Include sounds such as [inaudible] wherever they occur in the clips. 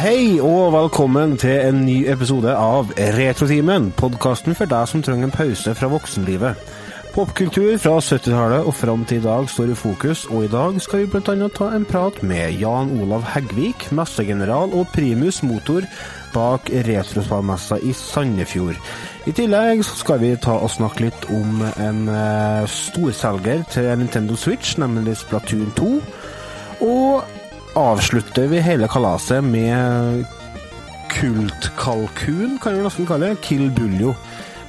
Hei og velkommen til en ny episode av Retrotimen, podkasten for deg som trenger en pause fra voksenlivet. Popkultur fra 70-tallet og fram til i dag står i fokus, og i dag skal vi bl.a. ta en prat med Jan Olav Heggvik, messegeneral og primus motor bak Retrospallmessa i Sandefjord. I tillegg skal vi ta og snakke litt om en eh, storselger til Nintendo Switch, nemlig Splatoon 2. Og avslutter vi hele kalaset med kultkalkun, kan vi nesten kalle det. Kill Buljo.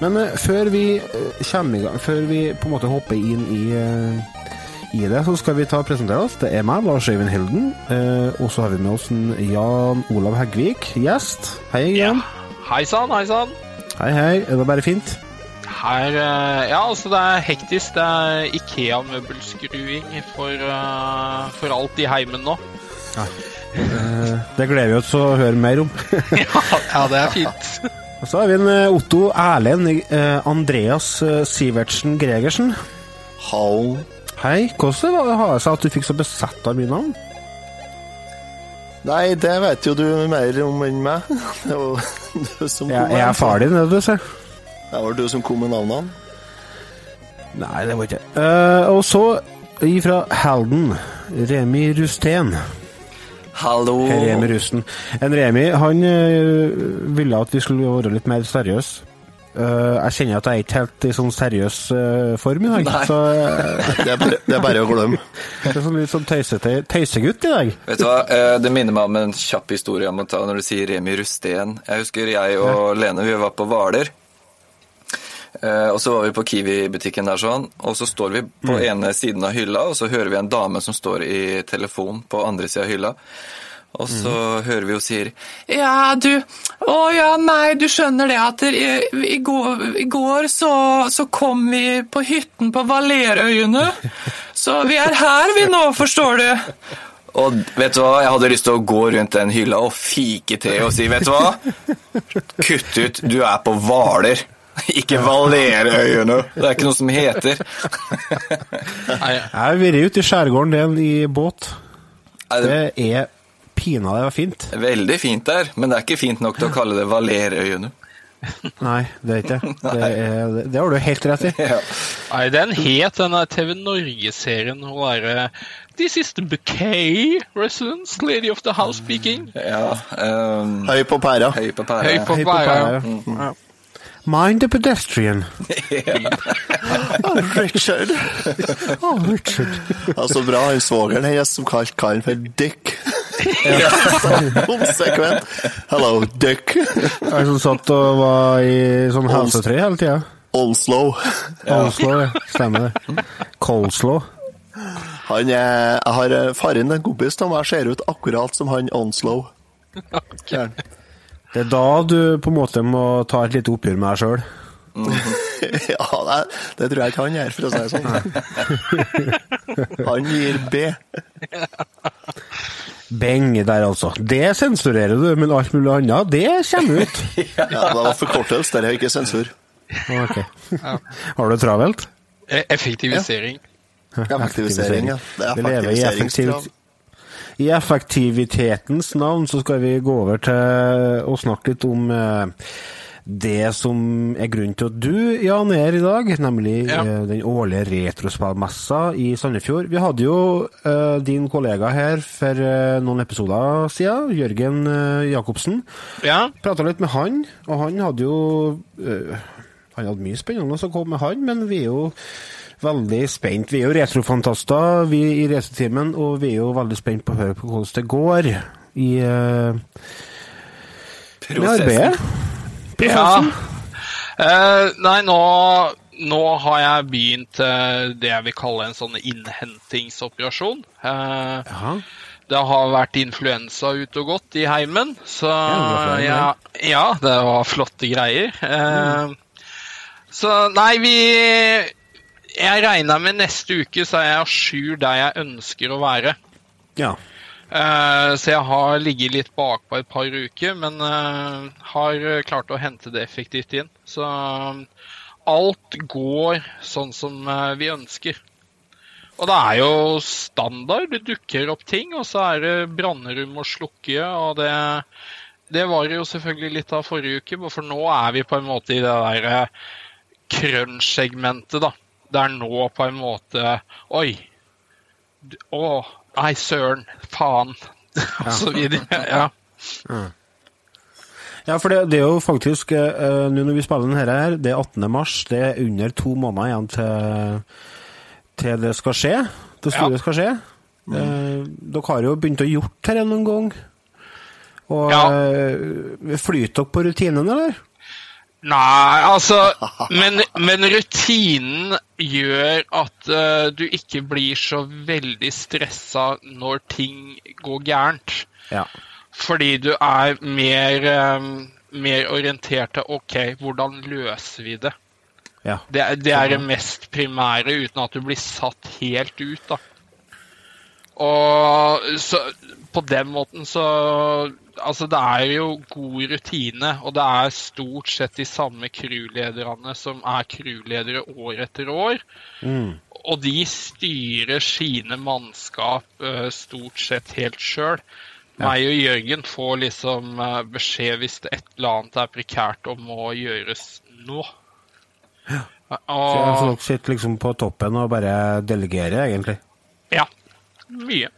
Men eh, før vi eh, kommer i gang, før vi på en måte hopper inn i, eh, i det, så skal vi ta og presentere oss. Det er meg, Lars Øyvind Hilden. og så har vi med oss en Jan Olav Heggvik, gjest. Hei igjen. Hei sann, hei sann. Hei, hei. Er det bare fint? Her Ja, altså, det er hektisk. Det er Ikea-møbelskruing for, for alt i heimen nå. Eh, det gleder vi oss til å høre mer om. [laughs] ja, det er fint. Og så har vi en eh, Otto Erlend eh, Andreas Sivertsen Gregersen. Hallo. Hei, hvordan har det seg at du fikk så besett av mye navn? Nei, det vet jo du mer om enn meg. [laughs] Det var du som kom Jeg, jeg er med. far din, er det du ser? Det var du som kom med navnene. Nei, det var ikke jeg. Eh, og så ifra Halden, Remi Rustén. Hallo. Hei, Remi Rusten. En Remi, han eh, ville at vi skulle være litt mer seriøse. Uh, jeg kjenner at jeg er ikke helt i sånn seriøs uh, form i dag, så uh, [laughs] Det er bare, det er bare å glemme. [laughs] det er sånn litt sånn tøysete tøysegutt i dag. Vet du hva, Det minner meg om en kjapp historie jeg må ta når du sier Remi Rusten. Jeg husker jeg og Lene vi var på Hvaler. Eh, Og så var vi på Kiwi-butikken der sånn, og så står vi på ene siden av hylla, og så hører vi en dame som står i telefon på andre sida av hylla. Og så hører vi jo sier Ja, du Å ja, nei, du skjønner det at i, i, går, i går så, så kom vi på hytten på Valerøyene. Så vi er her vi nå, forstår du. Og vet du hva, jeg hadde lyst til å gå rundt den hylla og fike til og si, vet du hva? Kutt ut, du er på Hvaler. [laughs] Ikke Valerøyene. Det er ikke noe som heter. [laughs] Nei, Jeg har vært ute i skjærgården del i båt. Det Det er pinadø fint. veldig fint der, men det er ikke fint nok til å kalle det Valerøyene. [laughs] Nei, det er ikke det. Er, det har du helt rett i. Ja. Nei, den het den TV Norge-serien å være This is the bouquet residence, lady of the house speaking. ja um, Høy på pæra. høy på pæra. Høy på Hei på pæra. pæra. Ja. Mind the pedestrian. [laughs] Richard. Oh, Richard. altså, så bra. Han svogeren hennes som kalte karen for Dick. [laughs] Konsekvent. Hello, Dick. Jeg som satt og var i sånn helsetre hele tida. Onslow. Onslow, ja. Stemmer det. Coleslaw. Han er, jeg har eh, faren en kompis av meg ser ut akkurat som han Onslow. Ja. Det er da du på en måte må ta et lite oppgjør med deg sjøl. [laughs] ja, det, det tror jeg ikke han gjør, for å si det sånn. Han gir B. Beng der, altså. Det sensurerer du, men alt mulig annet, det kommer ut. [laughs] Ja, det var forkortelse, det er ikke sensur. Ok. Har du det travelt? Effektivisering. Effektivisering. Effektivisering, ja. Det er Vi lever i effektiviseringskrav. I effektivitetens navn så skal vi gå over til å snakke litt om eh, det som er grunnen til at du, Jan, er i dag, nemlig Ja. eh, den årlige retrospillmessa i Sandefjord. Vi hadde jo uh, din kollega her for uh, noen episoder siden, Jørgen uh, Jacobsen. Ja. Prata litt med han, og han hadde jo uh, Han hadde mye spennende å komme med han, men vi er jo veldig spent. Vi er jo retrofantaster, vi i Retrotimen, og vi er jo veldig spent på å høre på hvordan det går i uh, arbeidet. Ja. Uh, nei, nå, nå har jeg begynt uh, det jeg vil kalle en sånn innhentingsoperasjon. Uh, Ja. det har vært influensa ute og gått i heimen, så Ja, det ja, ja, det var flotte greier. Eh, Så nei, vi Jeg regner med neste uke så er jeg à jour der jeg ønsker å være. ja. Uh, Så jeg har ligget litt bakpå et par uker, men uh, har klart å hente det effektivt inn. Så eh, alt går sånn som uh, vi ønsker. Og det er jo standard. Det dukker opp ting, og så er det branner å slukke. Og det, det var jo selvfølgelig litt av forrige uke, for nå er vi på en måte i det der eh, crunch-segmentet, da. Det er nå på en måte Oi. Å, nei, søren. Faen. [laughs] Og så videre. Ja. Ja, for det, det er jo faktisk uh, Nå når vi spiller denne her, det er 18. mars. Det er under to måneder igjen til, til det skal skje. Det store Ja. skal skje. Eh, dere har jo begynt å gjort dette noen gang. Og Ja. uh, flyter dere på rutinen, eller? Nei, altså [laughs] men, men rutinen gjør at uh, du ikke blir så veldig stressa når ting går gærent. Ja. Fordi du er mer, um, mer orientert til OK, hvordan løser vi det? ja. Det, det er det mest primære, uten at du blir satt helt ut, da. Og så på den måten så Altså, det er jo god rutine, og det er stort sett de samme crewlederne som er crewledere år etter år. Mm. Og de styrer sine mannskap eh, stort sett helt sjøl. Meg og Jørgen får liksom eh, beskjed hvis det et eller annet er prekært og må gjøres nå. Så, Og, så dere sitter liksom på toppen og bare delegerer, egentlig? ja, mye.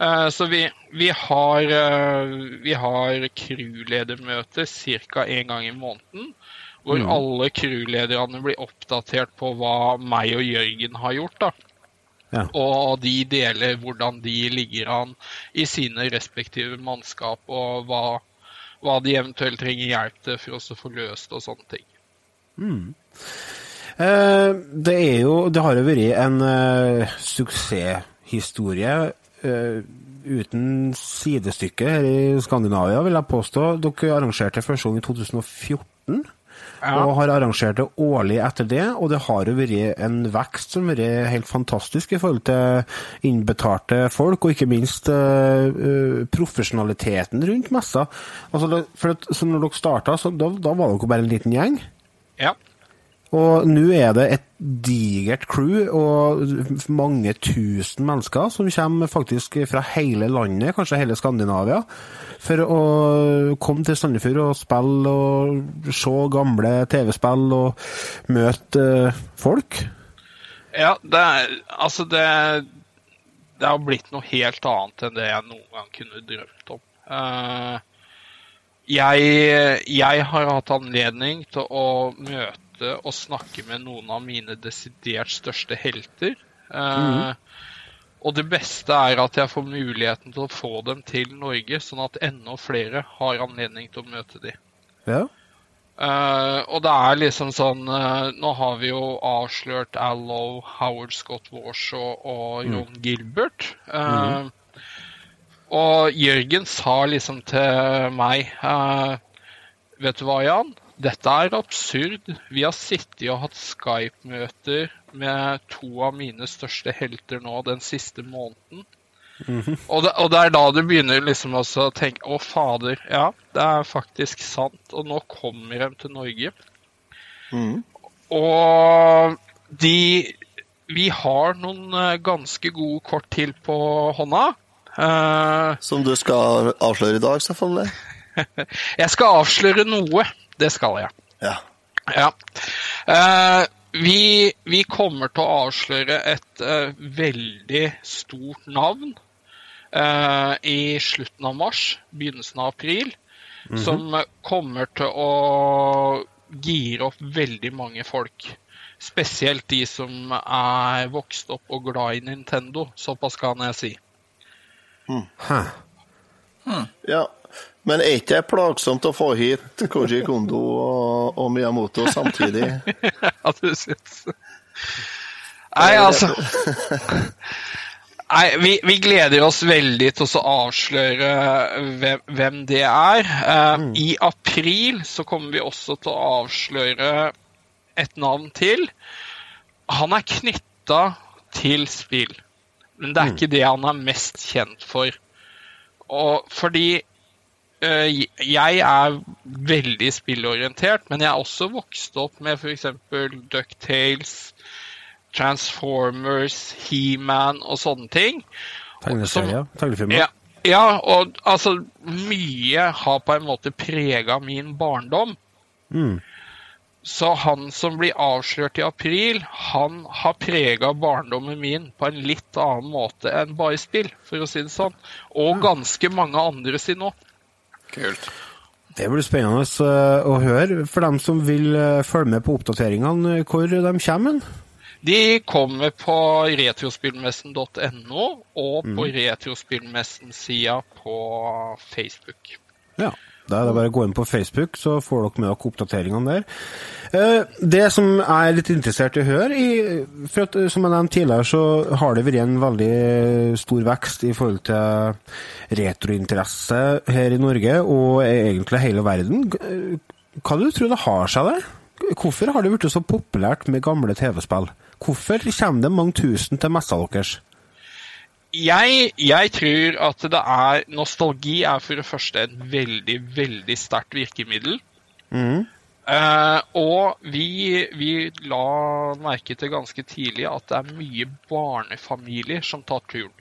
Eh, Så vi, vi har, eh, vi har crewledermøter ca. én gang i måneden. Hvor alle crewlederne blir oppdatert på hva meg og Jørgen har gjort. da. Ja. Og de deler hvordan de ligger an i sine respektive mannskap, og hva, hva de eventuelt trenger hjelp til for å få løst og sånne ting. Eh, det jo Det har jo vært en eh, suksesshistorie eh, uten sidestykke her i Skandinavia, vil jeg påstå. Dere arrangerte første gang i 2014. Ja. Og har arrangert det årlig etter det, og det har jo vært en vekst som har vært helt fantastisk i forhold til innbetalte folk, og ikke minst eh, profesjonaliteten rundt messa. Altså, for at, så når dere starta, så da, da var dere bare en liten gjeng. Ja. Og nå er det et digert crew og mange tusen mennesker som kommer faktisk fra hele landet, kanskje hele Skandinavia, for å komme til Sandefjord og spille og se gamle TV-spill og møte eh, folk. Ja, det er Altså, det Det har blitt noe helt annet enn det jeg noen gang kunne drømt om. Uh, jeg, jeg har hatt anledning til å møte og snakke med noen av mine desidert største helter. Eh, Og det beste er at jeg får muligheten til å få dem til Norge, sånn at enda flere har anledning til å møte dem. Ja. Eh, og det er liksom sånn eh, Nå har vi jo avslørt Allo, Howard Scott Warshaw og Ron Gilbert. Mm. Og Jørgen sa liksom til meg eh, Vet du hva, Jan? Dette er absurd. Vi har sittet og hatt Skype-møter med to av mine største helter nå den siste måneden. Og, det, og det er da du begynner liksom også å tenke Å, fader. Ja, det er faktisk sant. Og nå kommer de til Norge. Mm. Og de Vi har noen eh, ganske gode kort til på hånda. Uh, Som du skal avsløre i dag, selvfølgelig. [laughs] jeg skal avsløre noe. Det skal jeg. Ja. Ja. Uh, vi, vi kommer til å avsløre et uh, veldig stort navn uh, i slutten av mars, begynnelsen av april, som eh, kommer til å gire opp veldig mange folk. Spesielt de som er vokst opp og glad i Nintendo. Såpass kan jeg si. Hæ. ja. Men er ikke det plagsomt å få hit Koji Kondo og, og Miyamoto samtidig? [laughs] Ja, du syns Nei, altså [laughs] Nei, vi, vi gleder oss veldig til å avsløre hvem, hvem det er. Eh, I april så kommer vi også til å avsløre et navn til. Han er knytta til spill, men det er ikke det han er mest kjent for. Og fordi jeg er veldig spillorientert, men jeg er også vokst opp med f.eks. Ducktales, Transformers, He-Man og sånne ting. Tegneserier? Tegnefilmer? Ja, ja, og altså Mye har på en måte prega min barndom. Mm. Så han som blir avslørt i april, han har prega barndommen min på en litt annen måte enn bare spill, for å si det sånn. Og ganske mange andre sin òg. Kult. Det blir spennende eh, å høre. For dem som vil eh, følge med på oppdateringene, hvor de kommer? De kommer på retrospillmessen.no og på retrospillmessen-sida på Facebook. Ja. Da er det bare å gå inn på Facebook, så får dere med dere oppdateringene der. Eh, Det som jeg er litt interessert i å høre, for at, eh, som jeg nevnte tidligere, så har det vært en veldig stor vekst i forhold til retrointeresse her i Norge, og egentlig hele verden. Hva du tror det har seg der? Hvorfor har det blitt så populært med gamle TV-spill? Hvorfor kommer det mange tusen til messa deres? Jeg, jeg tror at det er Nostalgi er for det første et veldig, veldig sterkt virkemiddel. Eh, og vi, vi la merke til ganske tidlig at det er mye barnefamilier som tar turen.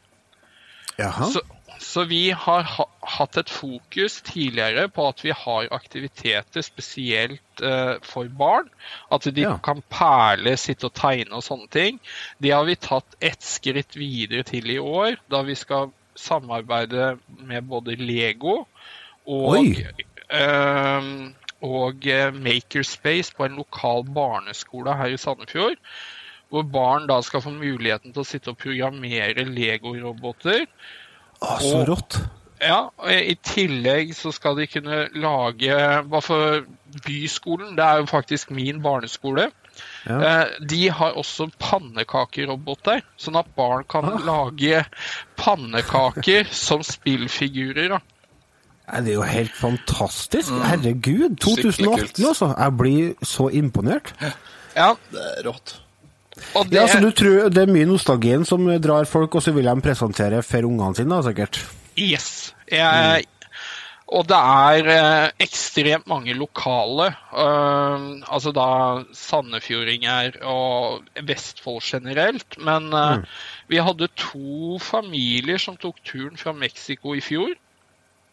Jaha. Så, så vi har hatt et fokus tidligere på at vi har aktiviteter spesielt eh, for barn. At de Ja. kan perle, sitte og tegne og sånne ting. Det har vi tatt ett skritt videre til i år, da vi skal samarbeide med både Lego og, Oi. eh, og eh, Makerspace på en lokal barneskole her i Sandefjord. Hvor barn da skal få muligheten til å sitte og programmere Lego-roboter. Å, så Og- rått. Ja, og I tillegg så skal de kunne lage Hva for Byskolen, det er jo faktisk min barneskole. Ja. Eh, De har også pannekakeroboter, sånn at barn kan Ah. lage pannekaker [laughs] som spillfigurer. da. Det er jo helt fantastisk. Herregud. 2018, kult. altså. Jeg blir så imponert. Ja, Det er rått. Og det, Ja, så du tror Det er mye nostalgien som drar folk, og så vil de presentere for ungene sine, da, sikkert? Yes. Jeg, Og det er eh, ekstremt mange lokale, Uh, altså da sandefjordinger og Vestfold generelt. Men eh, vi hadde to familier som tok turen fra Mexico i fjor.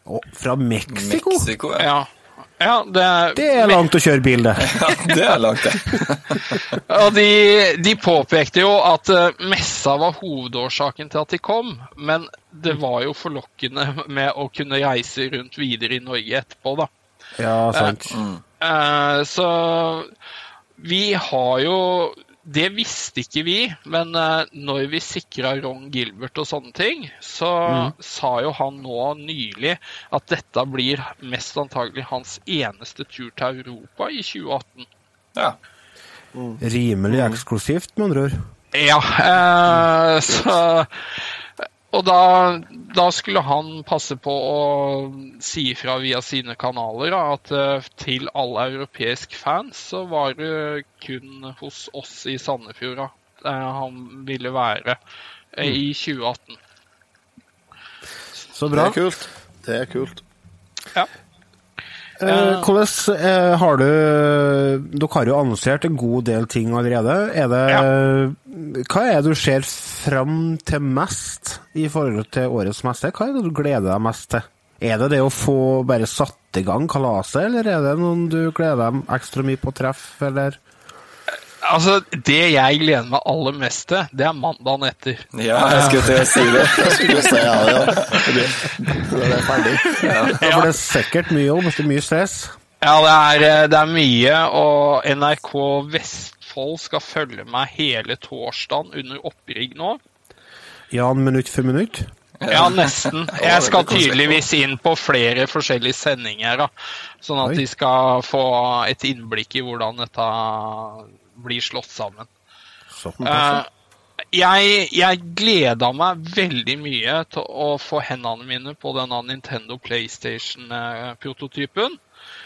Å, fra Mexico? Mexico, ja. Ja, ja det, Det er langt å kjøre bil, det. [laughs] ja. Det er langt, det. [laughs] Og de, de påpekte jo at eh, messa var hovedårsaken til at de kom, men det var jo forlokkende med å kunne reise rundt videre i Norge etterpå, da. Ja, sant. Eh, så vi har jo Det visste ikke vi, men eh, når vi sikra Ron Gilbert og sånne ting, så sa jo han nå nylig at dette blir mest antagelig hans eneste tur til Europa i 2018. Ja. Rimelig eksklusivt, med andre ord. Ja, eh, så Og da, da skulle han passe på å si ifra via sine kanaler da, at eh, til alle europeiske fans så var det kun hos oss i Sandefjord da, eh, han ville være eh, i 2018. Så bra. Det er kult. Det er kult. Ja. Eh, hvordan eh, har du Dere har jo annonsert en god del ting allerede. Er det Hva er det du ser fram til mest i forhold til årets messe? Hva er det du gleder deg mest til? Er det det å få bare satt i gang kalaset, eller er det noen du gleder deg ekstra mye på å treffe, eller? Altså, Det jeg gleder meg aller mest til, det er mandagen etter. ja, jeg skulle til å si det. Jeg skulle si ja, ja. Det, det er ferdig. Ja, for det er sikkert mye jobb, det blir mye stress. Ja, det er, eh, det er mye, og NRK Vestfold skal følge meg hele torsdagen under opprigg nå. Jan minutt for minutt. Ja, nesten. Jeg skal tydeligvis inn på flere forskjellige sendinger, da. Sånn at de skal få et innblikk i hvordan dette blir slått sammen. Eh, jeg, jeg gleda meg veldig mye til å få hendene mine på denne Nintendo PlayStation-prototypen.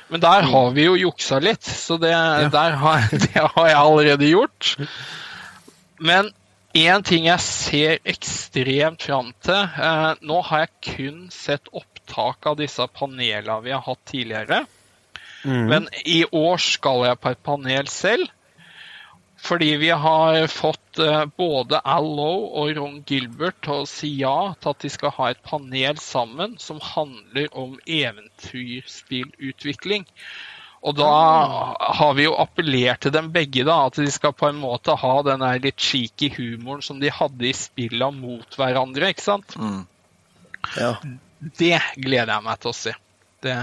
Men der har vi jo juksa litt, så det, der har, [laughs] det har jeg allerede gjort. Men én ting jeg ser ekstremt fram til eh, Nå har jeg kun sett opptak av disse panelene vi har hatt tidligere. Mm. Men i år skal jeg på et panel selv. Fordi vi har fått uh, både Al Lowe og Ron Gilbert til å si ja til at de skal ha et panel sammen som handler om eventyrspillutvikling. Og da har vi jo appellert til dem begge, da, at de skal på en måte ha den der litt cheeky humoren som de hadde i spilla mot hverandre, ikke sant? Mm. Ja. Det gleder jeg meg til å se. Det,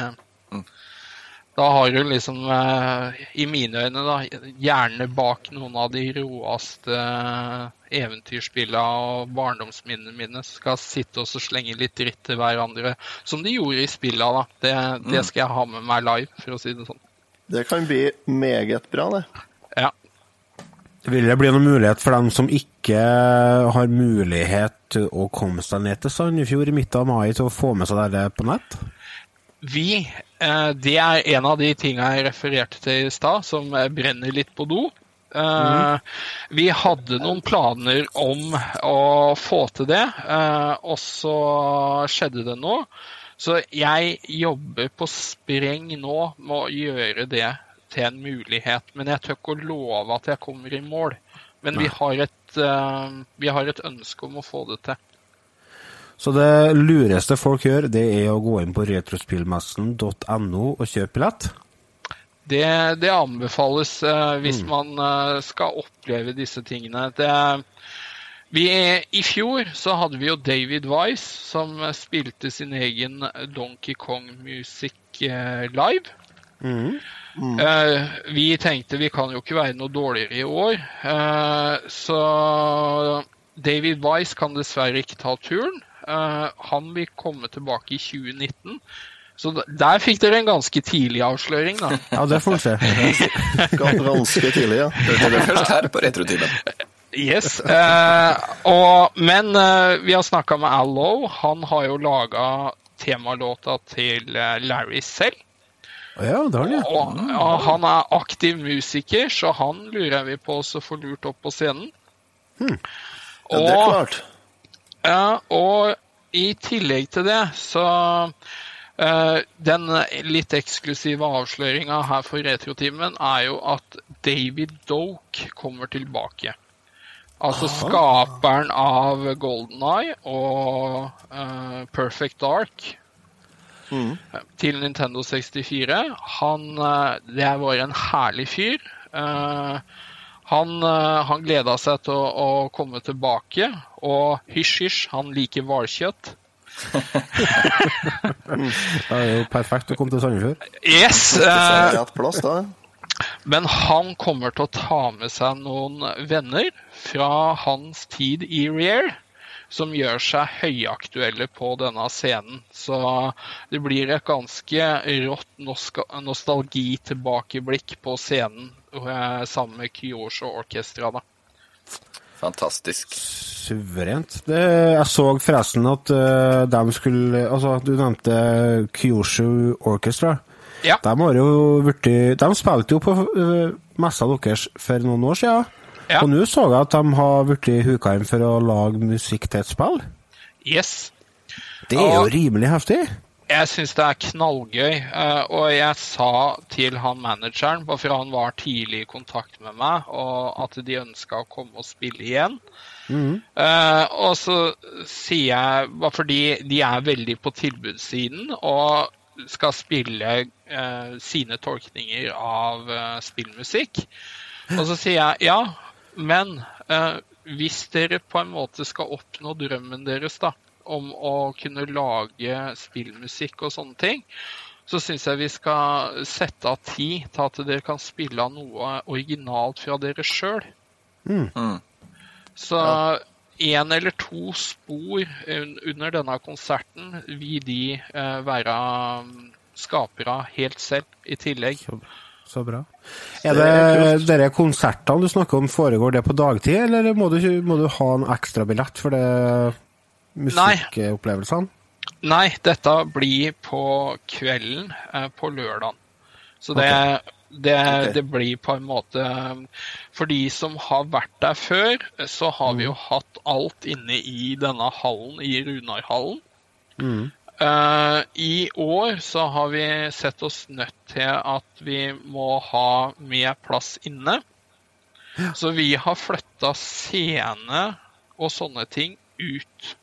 da har du liksom, eh, i mine øyne, da, gjerne bak noen av de råeste eventyrspillene og barndomsminnene mine skal sitte og slenge litt dritt til hverandre, som de gjorde i spilla. da. Det, det skal jeg ha med meg live, for å si det sånn. Det kan bli meget bra, det. Ja. Vil det bli noen mulighet for dem som ikke har mulighet til å komme seg ned til Sandefjord i midten av mai, til å få med seg det på nett? Vi, eh, det er en av de tingene jeg refererte til i stad, som brenner litt på do. Mm. Vi hadde noen planer om å få til det, eh, og så skjedde det noe. Så jeg jobber på spreng nå med å gjøre det til en mulighet. Men jeg tør ikke å love at jeg kommer i mål. Men vi har, et, uh, vi har et ønske om å få det til. Så det lureste folk gjør, det er å gå inn på retrospillmessen.no og kjøpe billett? Det, det anbefales uh, hvis man uh, skal oppleve disse tingene. Det, vi, I fjor så hadde vi jo David Wise, som spilte sin egen Donkey Kong Music Mm. live. Uh, vi tenkte vi kan jo ikke være noe dårligere i år, uh, så David Wise kan dessverre ikke ta turen. Uh, han vil komme tilbake i 2019. Så der fikk dere en ganske tidlig avsløring, da. Ja, det får vi se. [laughs] Ganske tidlig, ja. [laughs] Hørte det først her på Retrotimen. Yes. Eh, og, men eh, vi har snakka med Al Lowe. Han har jo laga temalåta til eh, Larry selv. Ja, det har han, ja. Og, og han er aktiv musiker, så han lurer vi på å få lurt opp på scenen. ja. Det er klart. Ja, og i tillegg til det, så uh, Den litt eksklusive avsløringa her for Retrotimen er jo at David Doke kommer tilbake. Altså skaperen av Golden Eye og uh, Perfect Dark til Nintendo 64. Han uh, Det var en herlig fyr. Uh, han, han gleda seg til å, å komme tilbake, og hysj, hysj, han liker hvalkjøtt. [laughs] Det er jo perfekt å komme til Sandefjord. Yes! Uh, plass, da. men han kommer til å ta med seg noen venner fra hans tid i Rear, som gjør seg høyaktuelle på denne scenen. Så det blir et ganske rått noska- nostalgi-tilbakeblikk på scenen eh, sammen med Kyosho Orkestra. da. Fantastisk. Suverent. Det, jeg så forresten at uh, de skulle Altså, du nevnte Kyosho Orchestra. Ja. De har jo vært, De spilte jo på uh, messa deres for noen år siden. Ja. Og nå så jeg at de har blitt huka inn for å lage musikk til et spill. Yes. Det er jo rimelig heftig. Jeg syns det er knallgøy, eh, og jeg sa til han manageren, bare for han var tidlig i kontakt med meg, og at de ønska å komme og spille igjen. Eh, og så sier jeg, bare fordi de er veldig på tilbudssiden og skal spille uh, sine tolkninger av uh, spillmusikk, og så sier jeg ja, men eh, hvis dere på en måte skal oppnå drømmen deres, da, om å kunne lage spillmusikk og sånne ting, så syns jeg vi skal sette av tid til at dere kan spille av noe originalt fra dere sjøl. Mm. Så én eller to spor under denne konserten vil de eh, være mm, skapere helt selv, i tillegg. Så bra. Er det dere konsertene du snakker om, foregår det på dagtid, eller må du, må du ha en ekstra billett for det musikkopplevelsene? Nei, dette blir på kvelden eh, på lørdagen. Så det, det, okay. det blir på en måte For de som har vært der før, så har vi jo hatt alt inne i denne hallen, i Runarhallen. Eh, I år så har vi sett oss nødt til at vi må ha mer plass inne. Så vi har flytta scene og sånne ting ut.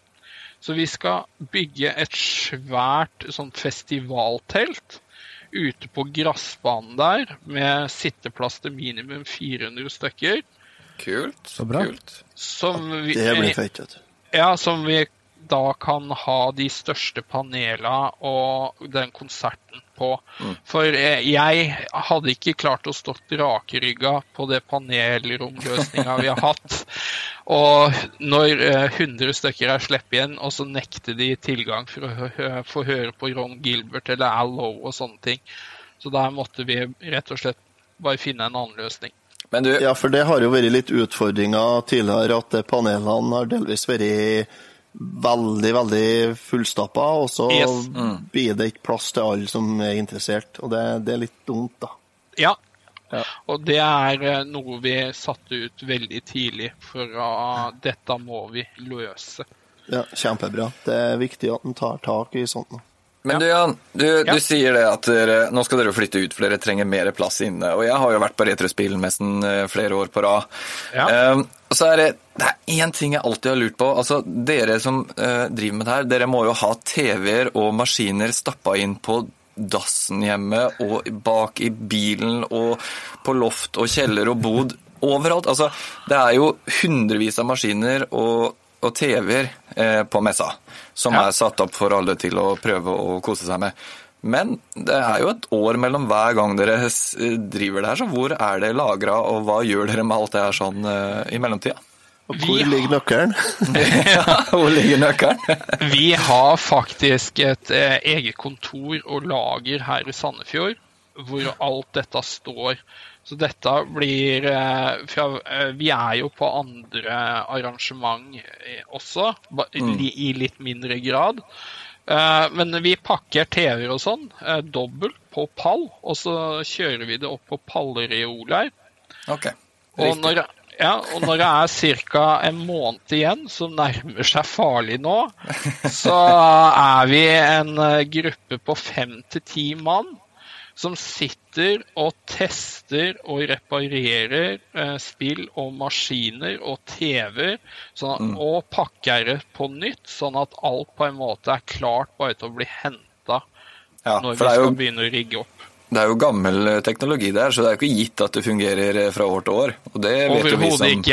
Så vi skal bygge et svært sånn festivaltelt ute på gressbanen der, med sitteplass til minimum 400 stykker. Kult. Så bra. Kult. Som vi, Det blir fett, vet du. ja, som vi da kan ha de største panela og den konserten på. For eh, jeg hadde ikke klart å stått rakrygga på det panelromløsninga vi har [laughs] hatt. Og når eh, 100 stykker er sluppet igjen, og så nekter de tilgang for å få høre på Ron Gilbert eller Al Lowe og sånne ting. Så der måtte vi rett og slett bare finne en annen løsning. Men du, Ja, for det har jo vært litt utfordringer tidligere, at eh, panelene har delvis vært veldig, veldig fullstappa, og så Yes. blir det ikke plass til alle som er interessert. Og det, det er litt dumt, da. Ja. Ja. Og det er eh, noe vi satte ut veldig tidlig, for uh, dette må vi løse. Ja, Kjempebra. Det er viktig at en tar tak i sånt. nå. Men du Jan, du, Ja. du sier det at dere, nå skal dere flytte ut, for dere trenger mer plass inne. Og jeg har jo vært på Retrospillmessen eh, flere år på rad. Ja. Um, og så er det, det er én ting jeg alltid har lurt på. altså Dere som uh, driver med det her, dere må jo ha TV-er og maskiner stappa inn på dassen hjemme og bak i bilen og på loft og kjeller og bod. Overalt. Altså, det er jo hundrevis av maskiner og, og TV-er eh, på messa som Ja. er satt opp for alle til å prøve å kose seg med. Men det er jo et år mellom hver gang dere driver det her, så hvor er det lagra, og hva gjør dere med alt det her sånn eh, i mellomtida? Og hvor ligger nøkkelen? [laughs] ja, hvor ligger nøkkelen? [laughs] Vi har faktisk et eh, eget kontor og lager her i Sandefjord, hvor alt dette står. Så dette blir eh, eh, Vi er jo på andre arrangement eh, også, i, i litt mindre grad. Men vi pakker TV-er og sånn dobbelt på pall, og så kjører vi det opp på pallreoler. Ok, Og når, ja, og når det er ca. en måned igjen, som nærmer seg farlig nå, [laughs] så er vi en gruppe på fem til ti mann som sitter og tester og reparerer eh, spill og maskiner og TV-er sånn, og pakker det på nytt, sånn at alt på en måte er klart bare til å bli henta Ja, når vi skal jo, begynne å rigge opp. det er jo gammel eh, teknologi der, så det er jo ikke gitt at det fungerer eh, fra år til år. Og det vet jo vi som,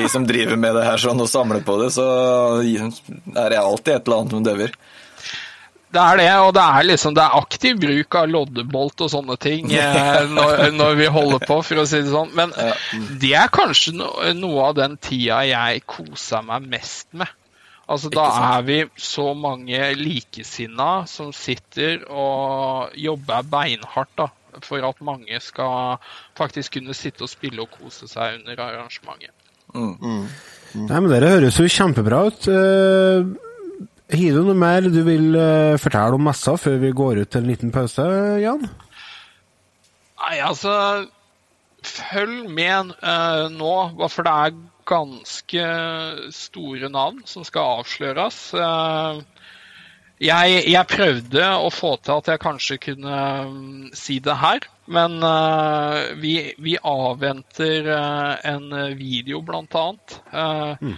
vi som driver med det her sånn og samler på det, så er det alltid et eller annet som døver. Det er det, og det er liksom det er aktiv bruk av loddebolt og sånne ting [laughs] eh, når, når vi holder på, for å si det sånn. Men det er kanskje no, noe av den tida jeg koser meg mest med. Altså, da er vi så mange likesinna som sitter og jobber beinhardt da, for at mange skal faktisk kunne sitte og spille og kose seg under arrangementet. Nei, men Dere høres jo kjempebra ut. Eh, Har du noe mer du vil eh, fortelle om messa før vi går ut til en liten pause, Jan? Nei, altså Følg med uh, nå, for det er ganske store navn som skal avsløres. Uh, jeg, jeg prøvde å få til at jeg kanskje kunne mm, si det her, men uh, vi, vi avventer en video, blant annet, eh,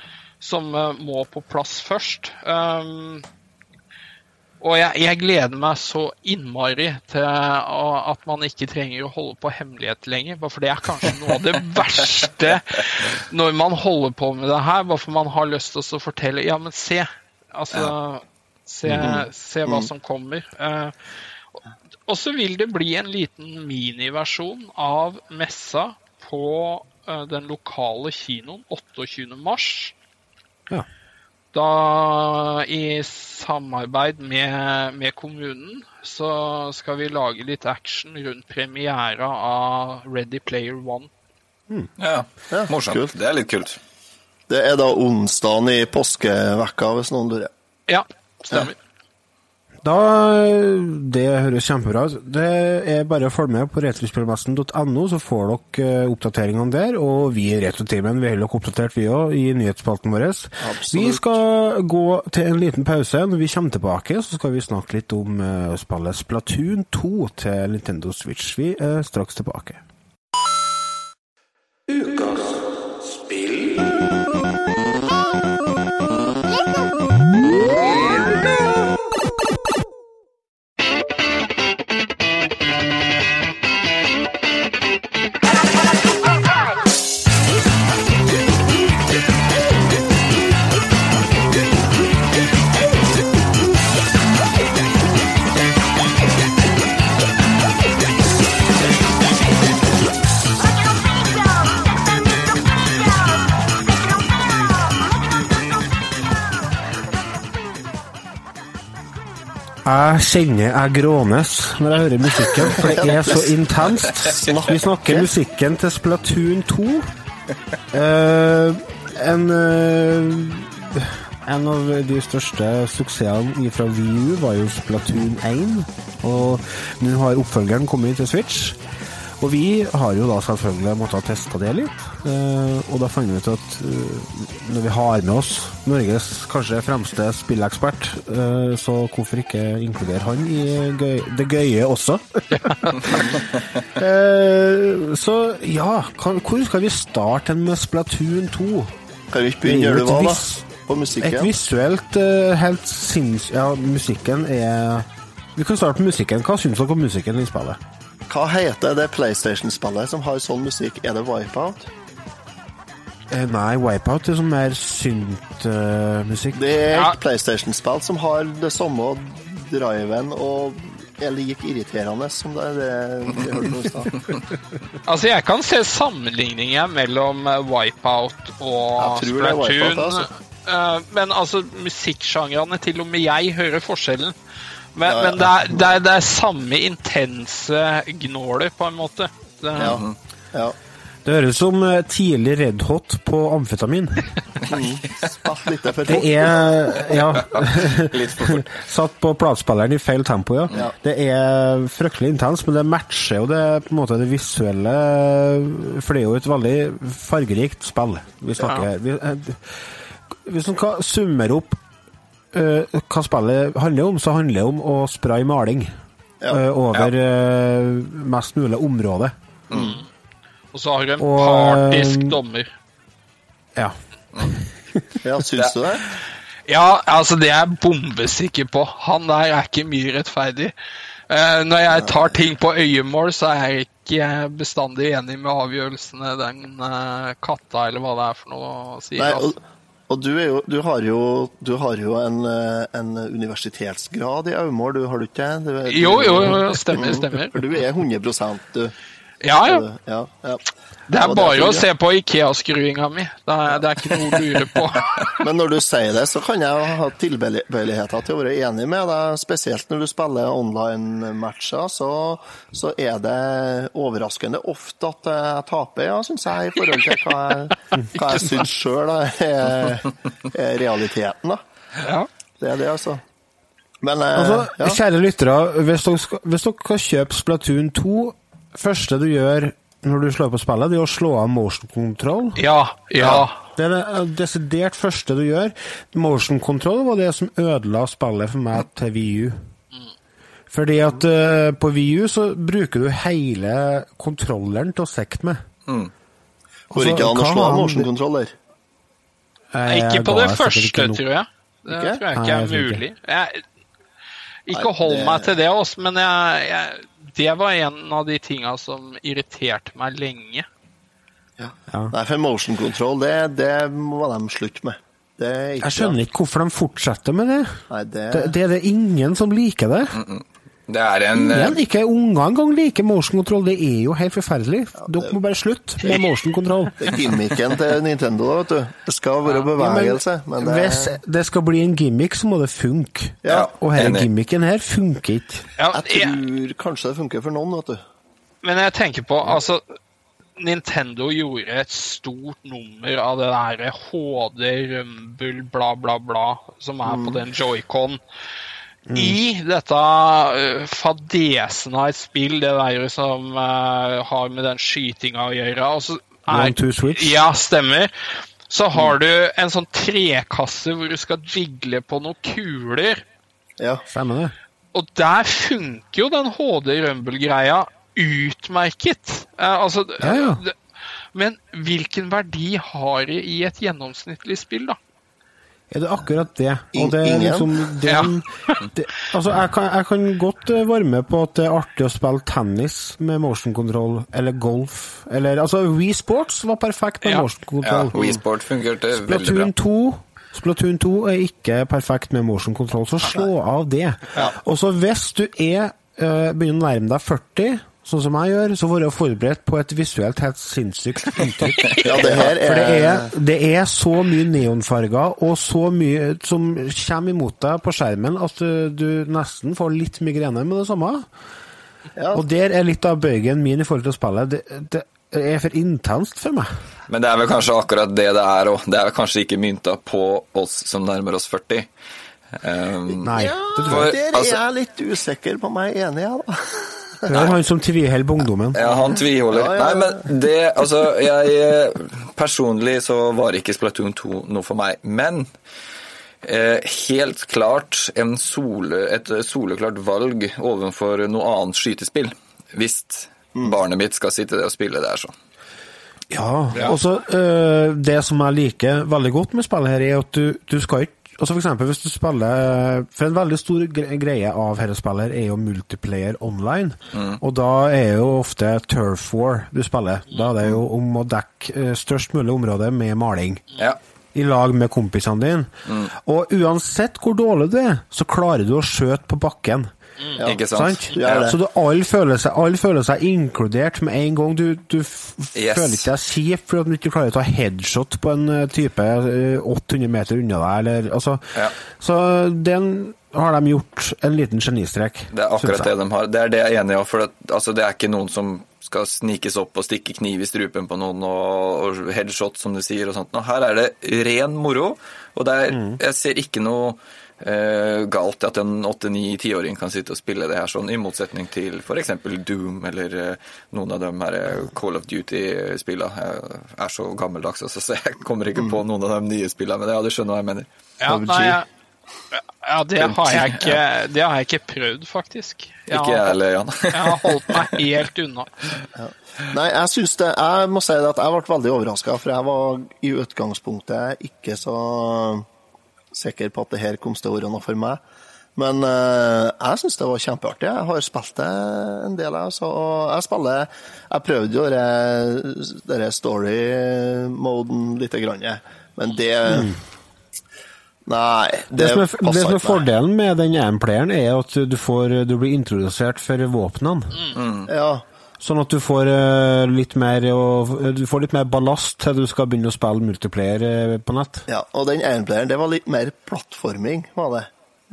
som eh, må på plass først. Um, og jeg, jeg gleder meg så innmari til at man ikke trenger å holde på hemmelighet lenger. For det er kanskje noe av det [laughs] verste når man holder på med det her. Bare for man har lyst til å fortelle Ja, men se. Altså Se, se hva som kommer. Eh, og så vil det bli en liten miniversjon av messa på eh, den lokale kinoen 28. Ja. Da i samarbeid med, med kommunen så skal vi lage litt action rundt premiera av Ready Player One. Ja, Ja, morsomt. kult. Det er litt kult. Det er da onsdagen i påskevekka, hvis noen lurer. Ja, stemmer. Da, Det høres kjempebra ut. Det er bare å følge med på retrospillmessen.no, så får dere eh, oppdateringene der. Og vi i Retrotimen vi holder dere oppdatert, vi òg, i nyhetsspalten vår. Vi skal gå til en liten pause. Når vi kommer tilbake, så skal vi snakke litt om uh, spillet Splatoon 2 til Nintendo Switch. Vi er straks tilbake. Jeg kjenner jeg grånes når jeg hører musikken, for det er så intenst. Vi snakker musikken til Splatoon 2. Uh, en, uh, en av de største suksessene fra VU var jo Splatoon 1, og nå har oppfølgeren kommet til Switch. Og vi har jo da selvfølgelig måttet teste det litt, eh, og da fant vi ut at eh, når vi har med oss Norges kanskje fremste spillekspert, eh, så hvorfor ikke inkludere han i gøy, det gøye også? [laughs] Så ja, hvor skal vi starte med Splatoon 2? Kan vi ikke begynne er jo gjøre det, da? På På Et musikken? visuelt helt sinnssykt Ja, musikken er Vi kan starte på musikken. Hva syns dere om musikken i spillet? Hva heter det PlayStation-spillet som har sånn musikk? Er det Wipeout? Eh, nei, Wipeout er sånn mer synt-musikk. Det er Ja. et PlayStation-spill som har det samme driven og er like irriterende som det er det vi hørte nå i stad. [laughs] Altså, jeg kan se sammenligninger mellom eh, Wipeout og Splatoon. Altså. Eh, men altså, musikksjangrene Til og med jeg hører forskjellen. Men, Ja, ja. men det, er, det, er, det er samme intense gnåler, på en måte. Det, Ja. ja. Det høres ut som eh, tidlig Red Hot på amfetamin. [laughs] Spilt litt for Det er Ja. [laughs] Litt for fort. [laughs] Satt på platespilleren i feil tempo, ja. Ja. Det er fryktelig intenst, men det matcher jo det på en måte det visuelle For det er jo et veldig fargerikt spill. Vi snakker vi, eh, Hvis man kan summere opp eh, hva spillet handler om, så handler det om å spraye maling Ja. uh, over eh, mest mulig område. Og så har du en Og, partisk dommer. Ja. Ja, syns du det? [laughs] Ja, altså, det er jeg bombesikker på. Han der er ikke mye rettferdig. Eh, når jeg tar ting på øyemål, så er jeg ikke bestandig enig med avgjørelsene den katta, eller hva det er for noe, sier. Nei, altså. og, og du, er jo, du har jo, du har jo en, eh, en universitetsgrad i Aumål, du har du ikke? Du, er- Jo, jo, jo, stemmer, stemmer. For du er 100 du. Ja, ja. ja, ja. Det er bare å se på Ikea-skruinga mi. Det er, det er ikke noe å lure på. [laughs] Men når du sier det, så kan jeg ha tilbøyeligheter til å være enig med deg. Spesielt når du spiller online-matcher, så, så er det overraskende ofte at jeg taper, ja, syns jeg, i forhold til hva jeg, hva jeg syns sjøl er, er realiteten. da. Ja. Det er det, altså. Men eh, Altså, ja. kjære lyttere, hvis dere, skal, hvis dere skal kjøpe Splatoon 2, første du gjør når du slår på spillet, det er å slå av motion control. Ja, ja. Det er det eh, desidert første du gjør. Motion control var det som ødela spillet for meg til VU. Fordi at uh, på VU så bruker du hele kontrolleren til å sikte med. Går ikke an å slå av motion motion controller. Eh, Ikke på det første, tror jeg. Det Ikke? tror jeg Nei, ikke jeg er mulig. Jeg, ikke hold meg til det, også, men jeg, jeg, det var en av de tinga som irriterte meg lenge. Ja. Ja. Nei, for motion control, det, det må de slutte med. Det er ikke Jeg skjønner ikke hvorfor de fortsetter med det. Nei, det, Det, det er det ingen som liker det. Det er en eh, Ingen, ikke unger engang liker motion control. Det er jo helt forferdelig. Dere må bare slutte med motion control. det er [laughs] gimmicken til Nintendo, da, vet du. Det skal være Ja, men bevegelse, men det Hvis det skal bli en gimmick, så må det funke. Ja, Og denne gimmicken her funker ikke. Ja, Jeg jeg, tror kanskje det funker for noen, vet du. men jeg tenker på altså Nintendo gjorde et stort nummer av det der HD, Rumble, bla, bla, bla, som er på den joycon. I dette uh, fadesen av et spill, det der som uh, har med den skytinga å gjøre er- One, two, switch. Ja, stemmer. Så har du en sånn trekasse hvor du skal jigle på noen kuler. Ja. Stemmer det? Og der funker jo den HD Rumble-greia utmerket. Uh, altså, Ja, ja. Men hvilken verdi har det i et gjennomsnittlig spill, da? Er det akkurat det? Og det er liksom den, det, Altså, jeg kan, jeg kan godt eh, være med på at det er artig å spille tennis med motion control, eller golf, eller Altså, Wii Sports var perfekt med Ja. motion Ja, control. Wii Sport fungerte veldig bra. Splatoon 2 Splatoon 2 er ikke perfekt med motion control, så slå av det. Og så hvis du er eh, begynner å nærme deg 40, sånn som jeg gjør, så være forberedt på et visuelt helt sinnssykt inntrykk. [laughs] Ja, det her For det er, er, det er så mye neonfarger og så mye som kommer imot deg på skjermen at du, du nesten får litt migrene med det samme. ja, Og der er litt av bøygen min i forhold til spillet. Det, det er for intenst for meg. Men det er vel kanskje akkurat det det er òg. Det er kanskje ikke mynta på oss som nærmer oss 40. Um, Nei. ja, for, der er altså- jeg litt usikker på meg enig, jeg, da. Det er han som tviholder på ungdommen. Ja, han tviholder. Ja, ja, ja. Nei, men det Altså, jeg eh, Personlig så var ikke Splatoon 2 noe for meg. Men eh, helt klart en sole, et soleklart valg overfor noe annet skytespill. Hvis Mm. barnet mitt skal sitte der og spille det her sånn. Ja, og så øh, Det som jeg liker veldig godt med spillet, her er at du, du skal ikke altså for eksempel hvis du spiller For en veldig stor greie av dette spillet er jo multiplayer online. Og da er jo ofte Turf War du spiller. Da er det jo om å dekke øh, størst mulig område med maling. Ja. I lag med kompisene dine. Og uansett hvor dårlig du er, så klarer du å skjøte på bakken. Ja. Ikke sant? Sant? Du. Så du, alle, føler seg, alle føler seg inkludert med en gang. Du, du Yes. føler ikke deg kjip fordi du ikke klarer å ta headshot på en eh, type eh, 800 meter unna deg. Eller, altså, Ja. Så den har de gjort en liten genistrek. Det er akkurat det de har. Det er det jeg er enig i. For det, altså, det er ikke noen som skal snikes opp og stikke kniv i strupen på noen og, og headshot, som du sier. og sånt. Nå, her er det ren moro. Og det er, jeg ser ikke noe eh, galt at en 8-9-10-åring kan sitte og spille det her sånn, i motsetning til f.eks. Doom eller eh, noen av de her eh, Call of Duty-spillene. Jeg er så gammeldags, altså, så jeg kommer ikke på noen av de nye spillene. Men ja, du skjønner hva jeg mener. Ja, nei, ja. ja det, har jeg ikke, det har jeg ikke prøvd, faktisk. Jeg Ikke jeg har, heller, Jan. jeg har holdt meg helt unna. [laughs] Nei, jeg syns det Jeg må si det at jeg ble veldig overraska, for jeg var i utgangspunktet ikke så sikker på at det her kom til å være noe for meg. Men eh, jeg syns det var kjempeartig. Jeg har spilt det en del, jeg. Så, og jeg spiller Jeg prøvde jo det- denne story-moden lite grann, men det Nei, det, Det som, er, det som er fordelen med den amplayeren, er at du, får, du blir introdusert for våpnene. Ja. Sånn at du får eh, litt mer Du får litt mer ballast til du skal begynne å spille multiplayer eh, på nett. Ja, og den enplayeren, det var litt mer plattforming, var det.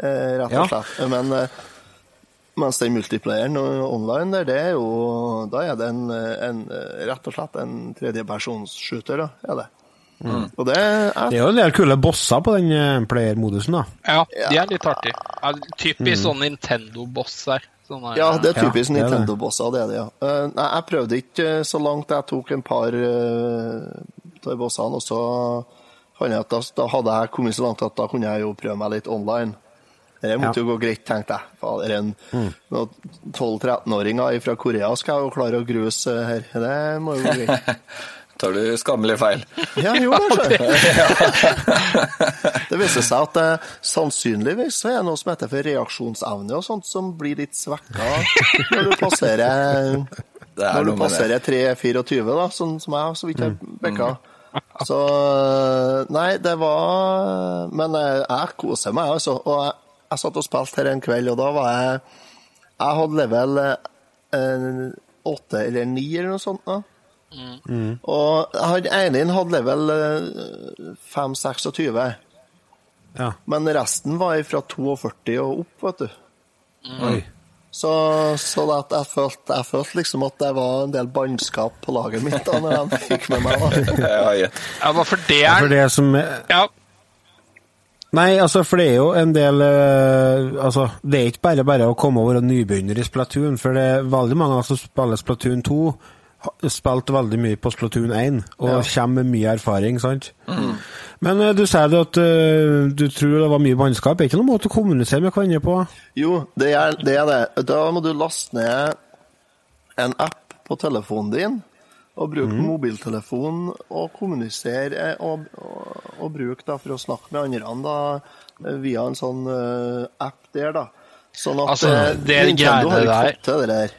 Eh, rett og Ja. slett. Men eh, mens den multiplayeren online der, det er jo Da er det en, en rett og slett en tredjepersonsshooter, da. Er det. Og det er, Det er jo en del kule bosser på den player-modusen, da. Ja, de er litt artige. Typisk typisk sånn Nintendo-boss her. Sånne, Ja, det er typisk er. Nintendo-bosser, det er det, ja. Eh, nei, jeg prøvde ikke eh, så langt. Jeg tok en par uh, av bossene, og så jeg at da, da hadde jeg kommet så langt at da kunne jeg jo prøve meg litt online. Det måtte Ja. jo gå greit, tenkte jeg. Fader, en mm. 12-13-åringer fra Korea skal jo klare å gruse eh, her. Det må jo gå greit. [laughs] Tar du skammelig feil. Ja, jo, kanskje. [laughs] [laughs] det viser seg at det sannsynligvis så er det noe som heter for reaksjonsevne og sånt, som blir litt svekka når du passerer [laughs] Det er Når du passerer 3-24, da, sånn som jeg så vidt har bekka. Så Nei, det var Men jeg, jeg koser meg, altså. Og jeg, jeg satt og spilte her en kveld, og da var jeg Jeg hadde level eh, åtte eller ni eller noe sånt. da. Og han ene hadde level eh, 5-26, Ja. men resten var fra 42 og opp, vet du. Oi. Så, så at jeg, følte, jeg følte liksom at det var en del bannskap på laget mitt da når de fikk med meg. [laughs] Ja. Ja, for det For er det som er Ja, Nei, altså, for det er jo en del uh, Altså, det er ikke bare bare å komme over og nybegynner i Splatoon, for det er veldig mange som spiller Splatoon 2, har spilt veldig mye på Splatoon 1, og Ja. kommer med mye erfaring, sant? Men uh, du sier det at uh, du tror det var mye bannskap. Er det ikke noen måte å kommunisere med hverandre på? Jo, det er, det er det. Da må du laste ned en app på telefonen din, Og bruke mobiltelefonen og kommunisere eh, og, og, og bruke da for å snakke med andre da, via en sånn uh, app der, da. Sånn at Altså, det, det Nintendo har ikke fått til det der.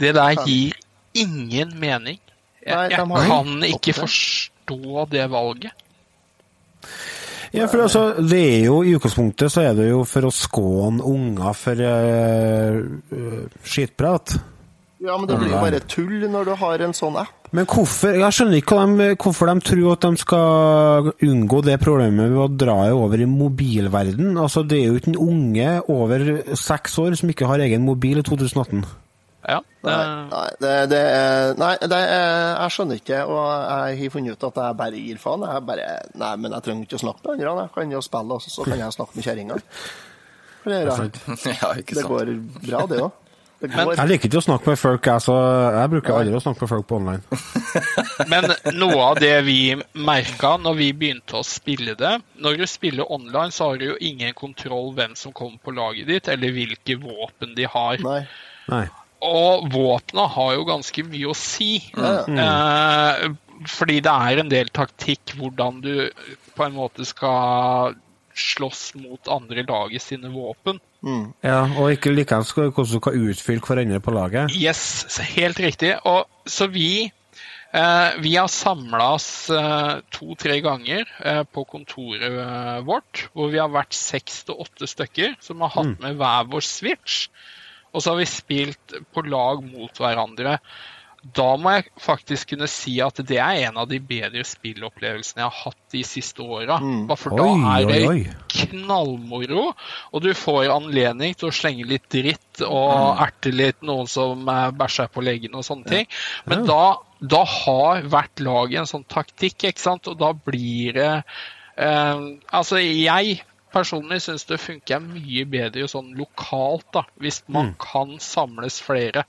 Det der gir ingen mening. Jeg, jeg kan ikke forstå det valget. Ja, for altså, det er jo I utgangspunktet så er det jo for å skåne unger for uh, skitprat. Ja, men det blir jo bare tull når du har en sånn app. Men hvorfor Jeg skjønner ikke hva de, hvorfor de tror at de skal unngå det problemet ved å dra det over i mobilverden. Altså, Det er jo ikke en unge over seks år som ikke har egen mobil i 2018. Nei, nei, det, det er, nei det jeg skjønner ikke, og jeg har funnet ut at jeg bare gir faen. Jeg bare, nei, men jeg trenger ikke å snakke med andre. Jeg kan jo spille, og så kan jeg snakke med kjerringa. Det. Ja, [laughs] det går bra, det òg. Jeg liker ikke å snakke med folk, jeg, så jeg bruker aldri å snakke med folk på online. [laughs] Men noe av det vi merka når vi begynte å spille det Når du spiller online, så har du jo ingen kontroll hvem som kommer på laget ditt, eller hvilke våpen de har. Nei. Nei. Og våpna har jo ganske mye å si. Eh, fordi det er en del taktikk hvordan du på en måte skal slåss mot andre laget sine våpen. Ja, Og ikke likevel skal hvordan du kan utfylle hverandre på laget. Yes, helt riktig. Og, så vi, eh, vi har samla oss eh, to-tre ganger eh, på kontoret eh, vårt, hvor vi har vært seks til åtte stykker som har hatt med hver vår switch. Og så har vi spilt på lag mot hverandre. Da må jeg faktisk kunne si at det er en av de bedre spillopplevelsene jeg har hatt de siste åra. Mm. for da er det oi, oi. knallmoro, og du får anledning til å slenge litt dritt og erte litt noen som bæsjer på leggen og sånne ting. Men da, da har hvert lag en sånn taktikk, ikke sant, og da blir det eh, Altså, jeg personlig syns det funker mye bedre sånn lokalt, da, hvis man kan samles flere.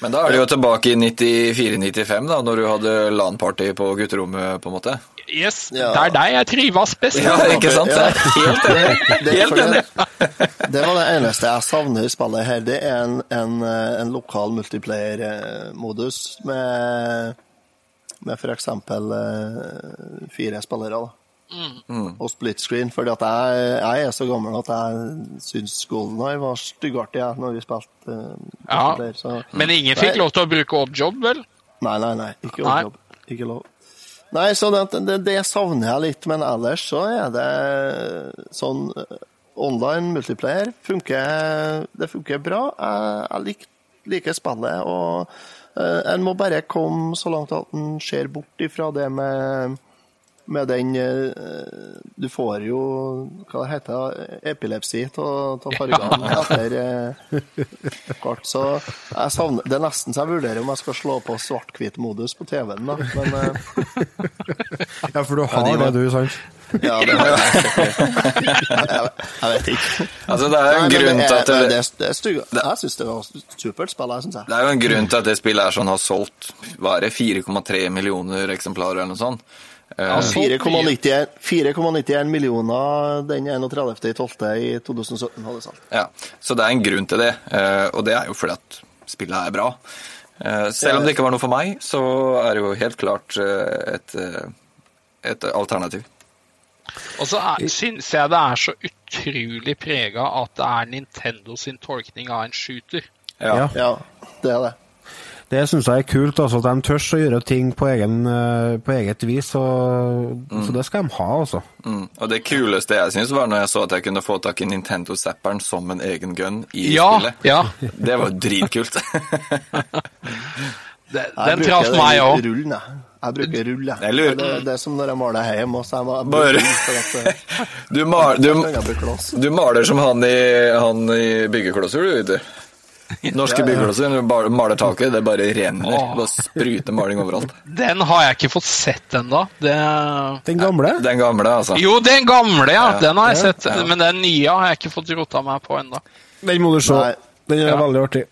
Men da er det jo tilbake i 94-95, da, når du hadde LAN-party på gutterommet, på en måte. Yes, Ja. det er der jeg trives best. Ja, ikke sant? Ja. Helt enig. Det, Helt enig. det, [laughs] det var det eneste jeg savner i spillet her. Det er en, en, eh, en lokal multiplayer-modus med, med f.eks. fire spillere. da. Og split screen, fordi at jeg, jeg er så gammel at jeg syns Golden Eye var styggartig jeg, når vi spilte Uh, Ja. multiplayer, så Men ingen fikk Nei. lov til å bruke oddjob, vel? Nei, nei, nei. Ikke Nei. job. Ikke lov. Nei, så det, det, det savner jeg litt, men ellers så er det sånn eh, Online multiplayer funker, det funker bra. Jeg, jeg lik, liker spillet, og uh, en må bare komme så langt at en ser bort ifra det med med den eh, Du får jo hva det heter epilepsi av [laughs] fargene etter eh, hvert. Så jeg savner Det er nesten så jeg vurderer om jeg skal slå på svart-hvit-modus på TV-en, da. Men eh, [laughs] Ja, for du har de det, du, sant? ja, det har jeg. Jeg, [laughs] jeg vet ikke. Altså, det er jo Nei, en men grunn til at det, det, det er. Jeg syns det var supert spill, jeg, syns jeg. det er jo en grunn til at det spillet er sånn har solgt hva er det, 4,3 millioner eksemplarer eller noe sånt. Eh, Ja, 4,91 4,91 millioner den 31.12. i 2017 hadde solgt. Ja, så det er en grunn til det, eh, og det er jo fordi at spillet er bra. Eh, Selv om det ikke var noe for meg, så er det jo helt klart eh, et, eh, et alternativ. Og så syns jeg det er så utrolig prega at det er Nintendo sin tolkning av en shooter. Ja. Ja, det er det. Det syns jeg er kult, altså, at de tør å gjøre ting på, egen, eh, på eget vis. Og, Så det skal de ha, altså. Mm. Og det kuleste jeg syns, var når jeg så at jeg kunne få tak i Nintendo Zapperen som en egen gun i Ja, spillet. ja. [laughs] Det var dritkult. [laughs] Det, den bruker traff den meg òg. jeg. Bruker rull, jeg. Jeg lurer- Det, det er som når jeg maler hjemme. Også, jeg må, jeg at [laughs] Du, mal, du, du maler som han i, han i byggeklosser, du, vet du. [laughs] Norske Ja, ja. bar- maler taket, det bare renner. Åh. Bare spruter maling overalt. [laughs] Den har jeg ikke fått sett ennå. Det... Den gamle? Den gamle, altså. Jo, den gamle, ja. Ja, Den har jeg ja, sett. Men den nye har jeg ikke fått rota meg på ennå. Den må du se. Nei. Den er Ja. veldig artig.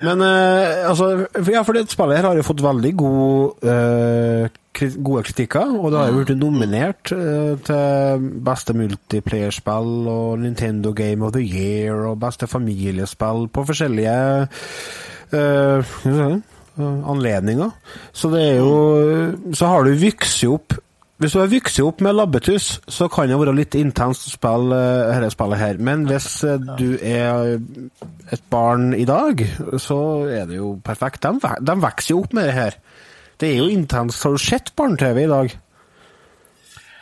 Men uh, altså Ja, for det spillet her har jo fått veldig god, eh, kri gode kritikker, og det har jo blitt nominert eh, til beste multiplayerspill og Nintendo Game of the Year og beste familiespill på forskjellige eh, anledninger. Så det er jo Så har du vokst opp Hvis du har vokst opp med labbetuss, så kan det være litt intenst å spille dette spillet her. Men hvis du er et barn i dag, så er det jo perfekt. De, de vokser jo opp med det her. Det er jo intenst. Har du sett barne-TV i dag?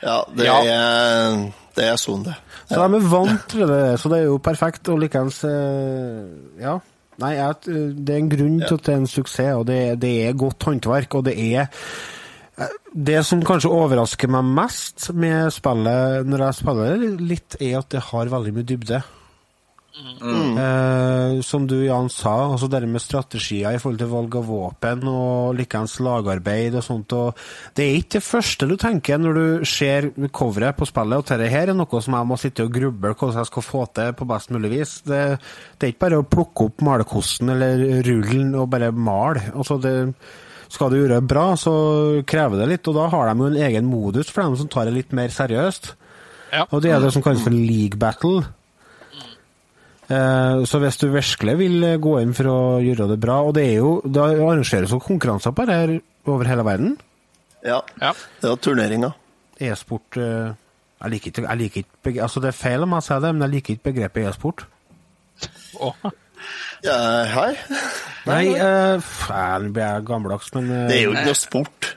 Ja, det Ja. er det er sånn, det. Så de er vant til det, så det er jo perfekt. Og likeens eh, Ja. Nei, det er en grunn til at det er en suksess, og det, det er godt håndverk. Og det er eh, Det som kanskje overrasker meg mest med spillet når jeg spiller litt, er at det har veldig mye dybde. Eh, som du, Jan, sa, altså det med strategier i forhold til valg av våpen og likeens lagarbeid og sånt. og Det er ikke det første du tenker når du ser coveret på spillet, og dette her er noe som jeg må sitte og gruble hvordan jeg skal få til på best mulig vis. Det, det er ikke bare å plukke opp malerkosten eller rullen og bare male. Altså det, skal du gjøre det bra, så krever det litt, og da har de jo en egen modus for dem som tar det litt mer seriøst. Ja. Og det er det som kalles for league battle. Eh, Så hvis du virkelig vil eh, gå inn for å gjøre det bra Og det er jo, det arrangeres jo konkurranser på det her over hele verden. Ja. Ja. Det er turneringer. E-sport eh, Jeg liker ikke, jeg liker ikke Altså Det er feil om jeg sier det, men jeg liker ikke begrepet e-sport. Oh. Ja, hei. [laughs] Nei, eh, f- eh, blir jeg gammeldags, men Det er jo ikke noe sport.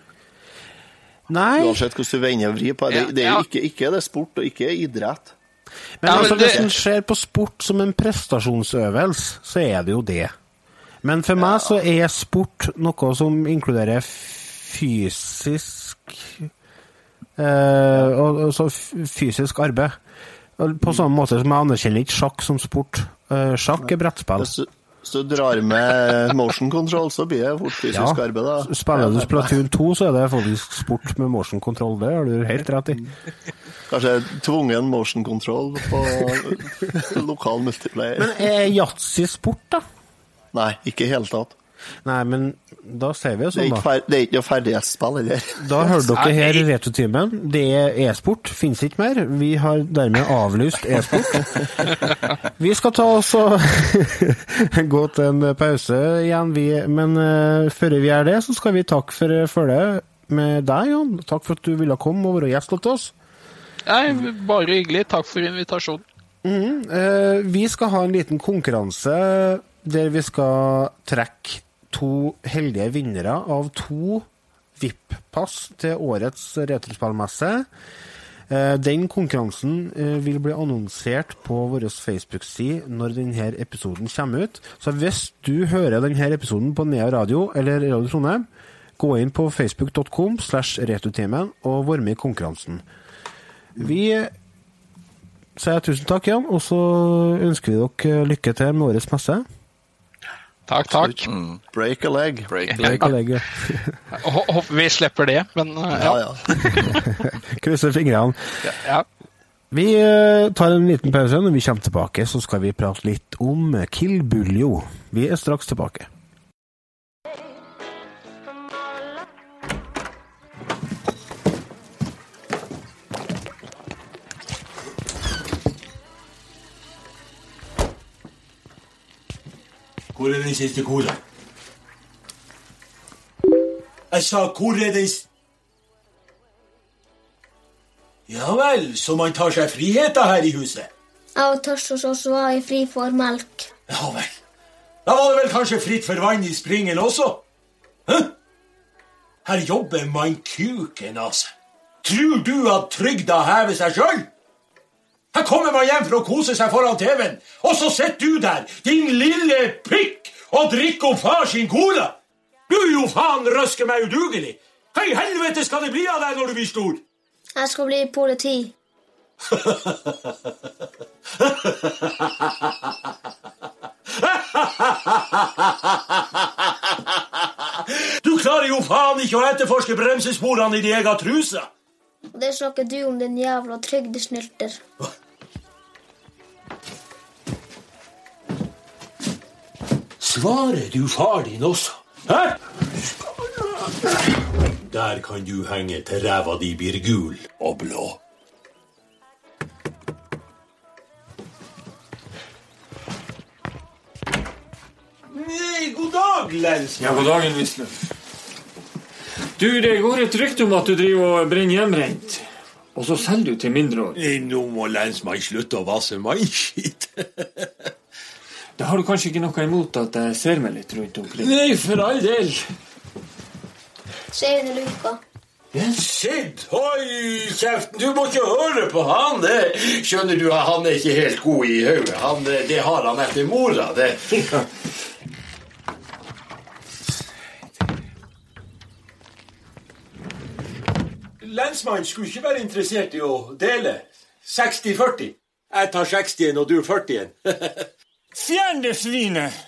Nei, Uansett hvordan du vender og vrir på det. Det er jo ikke, ikke det sport, og ikke idrett. Men Ja, men altså, det- hvis en ser på sport som en prestasjonsøvelse, så er det jo det. Men for meg så er sport noe som inkluderer fysisk eh, og, altså f- fysisk arbeid. På samme måte som jeg anerkjenner ikke sjakk som sport. Eh, sjakk er brettspill. Hvis du, drar med motion control, så blir det fort fysisk arbeid. da. Spiller du Splatoon 2, så er det faktisk sport med motion control. Det har du helt rett i. Kanskje tvungen motion control på lokal multiplayer. Men er yatzy sport, da? Nei, ikke i hele tatt. Nei, men da ser vi jo sånn, da. det er ikke noe ferdighetsspill heller. Da hører dere her i Retrotimen. Det er e-sport, finnes ikke mer. Vi har dermed avlyst e-sport. [laughs] Vi skal ta oss og [laughs] gå til en pause igjen, vi. Men uh, før vi gjør det, så skal vi takke for følget med deg, Jan. Takk for at du ville komme og være gjest hos oss. nei, bare hyggelig. Takk for invitasjonen. Eh, vi skal ha en liten konkurranse der vi skal trekke to heldige vinnere av to VIP-pass til årets retrospillmesse. Eh, Den konkurransen eh, vil bli annonsert på vår Facebook-side når denne episoden kommer ut. Så hvis du hører denne episoden på Nea Radio eller Radio Trondheim, gå inn på facebook.com slash retrotimen og vær med i konkurransen. Vi sier tusen takk, Jan, og så ønsker vi dere lykke til med årets messe. Takk, takk. Break a leg. Break. a leg. legg. Hå- Håper vi slipper det, men uh, Ja, ja. ja. [laughs] Krysser fingrene. ja. Vi eh, tar en liten pause. Når vi kommer tilbake, så skal vi prate litt om Kill Buljo. Vi er straks tilbake. Hvor er den siste cola? Jeg sa, hvor er den s- Ja vel, så man tar seg friheter her i huset? Jeg og så var jeg fri for melk. Ja vel. Da var det vel kanskje fritt for vann i springen også? Hæ? Her jobber man kuken av seg. Tror du at trygda hever seg sjøl? Her kommer man hjem for å kose seg foran TV-en, og så sitter du der, din lille pikk, og drikker opp far sin cola! Du er jo faen røske meg udugelig! Hva i helvete skal det bli av deg når du blir stor? Jeg skal bli politi. [laughs] Du klarer jo faen ikke å etterforske bremsesporene i din egen truse! Og det snakker du om, din jævla trygdesnylter. Svarer du far din også? Hæ? Der kan du henge til ræva di blir gul og blå. Nei, god dag, lensmann. Ja, god dagen, Wisløff. Du, det går et rykte om at du driver og brenner hjemrent. Og så selger du til mindreårige. Nå må lensmann slutte å vasse mannskitt. [laughs] Da har du kanskje ikke noe imot at jeg ser meg litt rundt omkring? Nei, for all del. Se under luka. Sitt, hold kjeften, du må ikke høre på han. Det. Skjønner du, han er ikke helt god i hodet. Det har han etter mora, det. [laughs] Lensmannen skulle ikke være interessert i å dele. 60-40. Jeg tar 60-en, og du 40-en. [laughs] Fjern det svinet!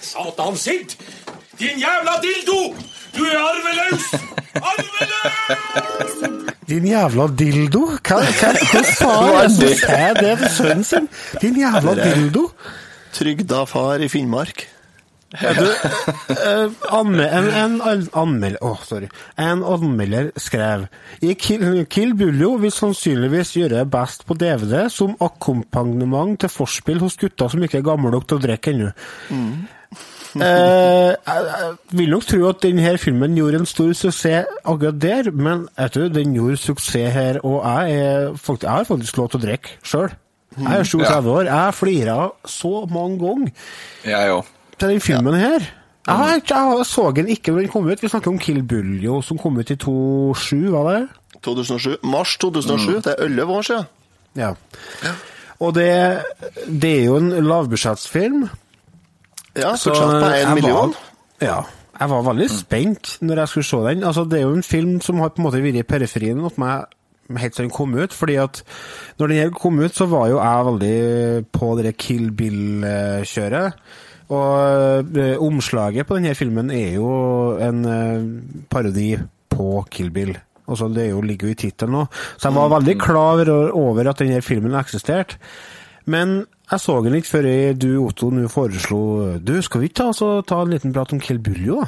Satan, Sid! Din jævla dildo! Du er arveløs! Arveløs! Din jævla dildo? Hva, hva, hva faen er det som sier det til sønnen sin? Din jævla dildo? Trygda far i Finnmark. Du, eh, en, en an- anmelder En anmelder skrev I Kill, Kill Buljo vil sannsynligvis gjøre det best på DVD som akkompagnement til forspill hos gutter som ikke er gamle nok til å drikke ennå. Eh, jeg, vil nok tro at denne filmen gjorde en stor suksess akkurat der, men jeg tror den gjorde suksess her, og jeg, er, faktisk, jeg har faktisk lov til å drikke sjøl. Jeg er 37 år. Jeg flira så mange ganger Jeg òg. Til den filmen her. Jeg, jeg så den ikke når den kom ut. Vi snakker om Kill Buljo, som kom ut i 2007, var det? 2007. Mars 2007. Det er 11 år siden. Ja. Og det, det er jo en lavbudsjettsfilm. Ja, så budsjett på jeg 1 million. Var, ja. Jeg var veldig spent når jeg skulle se den. Altså, det er jo en film som har på en måte vært i periferien hos meg helt siden den kom ut. fordi at når den kom ut, så var jo jeg veldig på det Kill Bill-kjøret. Og eh, omslaget på denne filmen er jo en eh, parodi på Kill Bill. Også, det er jo, ligger jo i tittelen nå. Så jeg var veldig klar over- at denne filmen eksisterte. Men jeg så den ikke før jeg- du, Otto, nå foreslo Du, skal vi ikke ta, altså, ta en liten prat om Kill Buljo, da?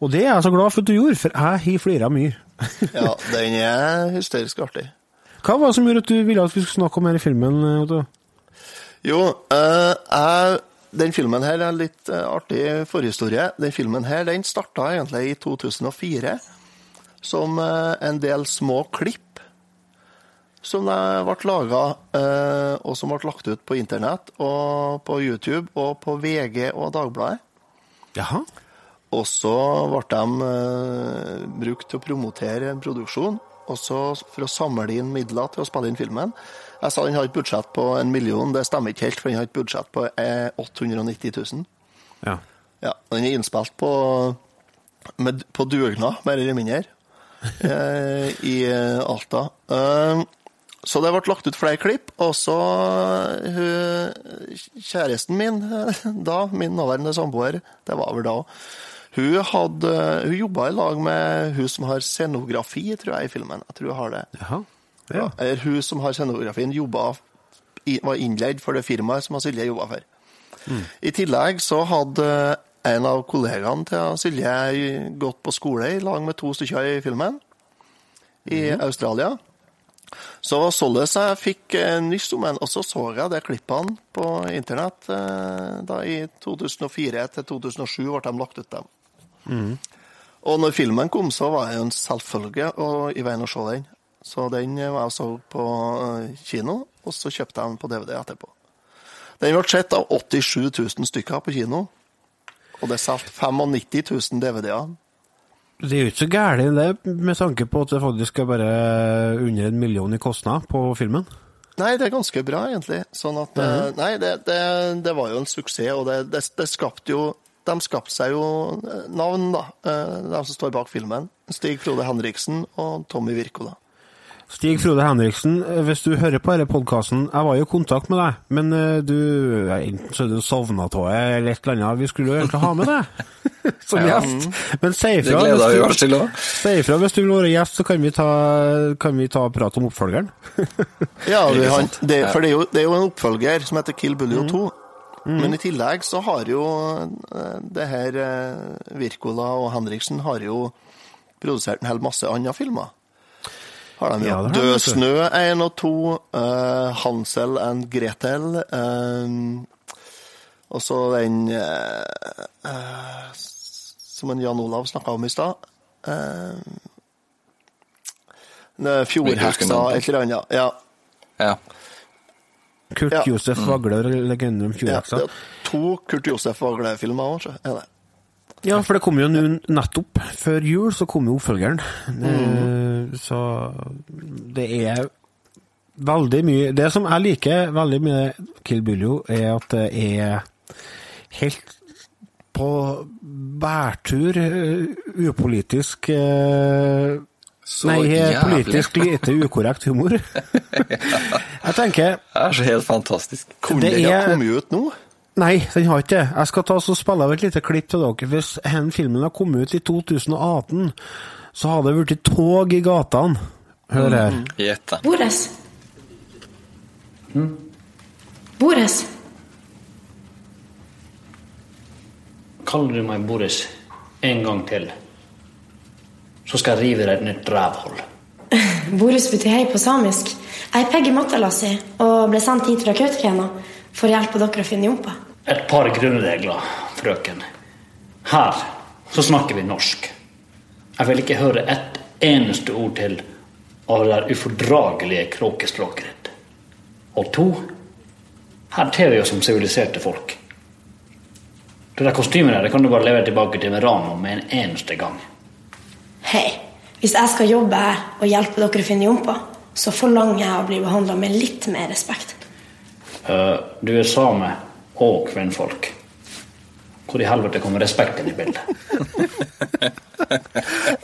Og det er jeg så glad for at du gjorde, for jeg har flira mye. [laughs] Ja, den er hysterisk artig. Hva var det som gjorde at du ville at vi skulle snakke om denne filmen, Otto? Jo, eh, jeg, den filmen her er en litt eh, artig forhistorie. Den filmen her, den starta egentlig i 2004 som eh, en del små klipp som eh, ble laga, og som ble lagt ut på internett og på YouTube og på VG og Dagbladet. Jaha. Og så ble de eh, brukt til å promotere en produksjon, også for å samle inn midler til å spille inn filmen. Jeg sa den har et budsjett på en million, det stemmer ikke helt, for den har et budsjett på eh, 890 000. Ja. Ja, den er innspilt på, med, på dugnad, mer eller mindre, [laughs] eh, i eh, Alta. Eh, så det ble lagt ut flere klipp, og så eh, kjæresten min, eh, [laughs] da, min nåværende samboer, det var vel da hun, hadde, hun jobba i lag med hun som har scenografi, tror jeg, i filmen. Jeg tror hun har det. Jaha. Ja. Eller hun som har scenografien, jobba, var innleid for det firmaet som Silje jobba for. I tillegg så hadde en av kollegaene til Silje gått på skole i lag med to stykker i filmen, i Australia. Så var således jeg fikk eh, nyss om den, og så så jeg de klippene på internett eh, da i 2004 til 2007 ble de lagt ut dem. Og når filmen kom, så var det jo en selvfølge å i veien å se den. Så den var jeg så på eh, kino, og så kjøpte jeg den på DVD etterpå. Den ble sett av 87 000 stykker på kino, og det er solgt 95 000 DVD-er. Det er jo ikke så gærent, det, med tanke på at det faktisk er bare under en million i kostnad på filmen. Nei, det er ganske bra, egentlig. Sånn at eh, Nei, det, det, det var jo en suksess, og det, det, skapte jo De skapte seg jo eh, navn, da, de som står bak filmen. Stig Frode Henriksen og Tommy Wirkola. Stig Frode Henriksen, eh, hvis du hører på denne podkasten, jeg var jo i kontakt med deg, men eh, du ja, Enten så er du sovna av det, eller et eller annet. Vi skulle jo egentlig ha med deg [laughs] som gjest. Men si Det ifra vi hvis oss du, til òg. si ifra hvis du vil være gjest, så kan vi ta, kan vi ta prat om oppfølgeren. [laughs] Ja, har, det, for det er, jo, det er jo en oppfølger som heter Kill Bullion 2. Men i tillegg så har jo eh, det her Virkola Wirkola og Henriksen har jo produsert en hel masse andre filmer. Har de jo. Ja, har Død snø 1 og 2, uh, Hansel and Gretel, Uh, Og så den uh, eh, som en Jan Olav snakka om i stad. Eh, Fjordheksa, et eller annet. Ja. Ja. Kurt Ja. Josef Vagle og legenden om ja. Fjordheksa. Det er to Kurt Josef Vagle-filmer òg, er det. Ja, for det kom jo nettopp før jul, så kom jo oppfølgeren. Mm. Så det er veldig mye Det som jeg liker veldig med Kill Billo, er at det er helt på bærtur, eh, upolitisk eh, Så Nei, jævlig. politisk lite ukorrekt humor. [laughs] Jeg tenker Det er så helt fantastisk. Ha er- kommet ut nå? Nei, den har ikke det. Jeg skal ta og spille av et lite klipp til dere. Hvis den filmen hadde kommet ut i 2018, så hadde det blitt tog i gatene. Hør her. Gjett, da. Boris? Boris? Kaller du meg Boris en gang til, så skal jeg rive deg et nytt rævhold. [laughs] Boris betyr hei på samisk. Jeg er Peggy Matalassi og ble sendt hit fra Kautokeino for å hjelpe dere å finne Jompa. Et par grunnregler, frøken. Her så snakker vi norsk. Jeg vil ikke høre et eneste ord til av det der ufordragelige kråkespråket ditt. Og to, her ter vi oss som siviliserte folk. Det der kostymet der det kan du bare levere tilbake til Merano med en eneste gang. Hei, hvis jeg skal jobbe her og hjelpe dere å finne Jompa, så forlanger jeg å bli behandla med litt mer respekt. Eh, du er same og kvinnfolk. Hvor i helvete kommer respekten i bildet? [laughs]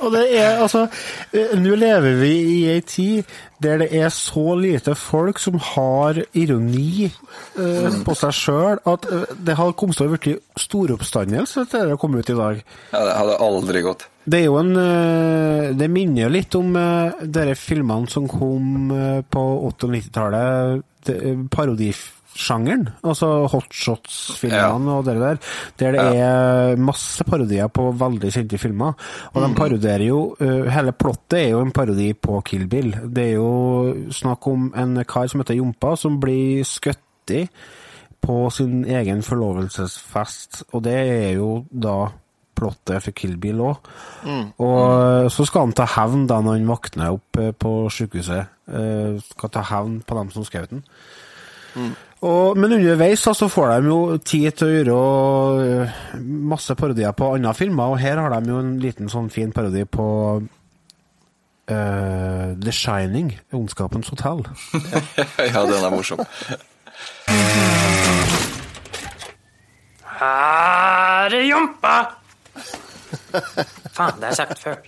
Og det er altså eh, Nå lever vi i ei tid der det er så lite folk som har ironi eh, på seg sjøl, at eh, det har kommet til å bli storoppstandelse til det kom ut i dag. Ja, det hadde aldri gått. Det er jo en Det minner jo litt om uh, de filmene som kom på 80- og 90-tallet. Eh, Parodisjangeren. Altså hotshots-filmene og det der. Der det er masse parodier på veldig kjente filmer. Og de parodierer jo eh, Hele plottet er jo en parodi på Kill Bill. Det er jo snakk om en kar som heter Jompa, som blir skutt på sin egen forlovelsesfest, og det er jo da plottet for Kill Bill òg. Og så skal han ta hevn da når han våkner opp eh, på sykehuset. Eh, Skal ta hevn på dem som skjøt han. Og, men underveis så får de jo tid til å gjøre eh, masse parodier på andre filmer, og her har de jo en liten sånn fin parodi på uh, The Shining, Ondskapens hotell. [laughs] ja, den er morsom. Her er jompa! [laughs] Faen, det har jeg sagt før. [laughs]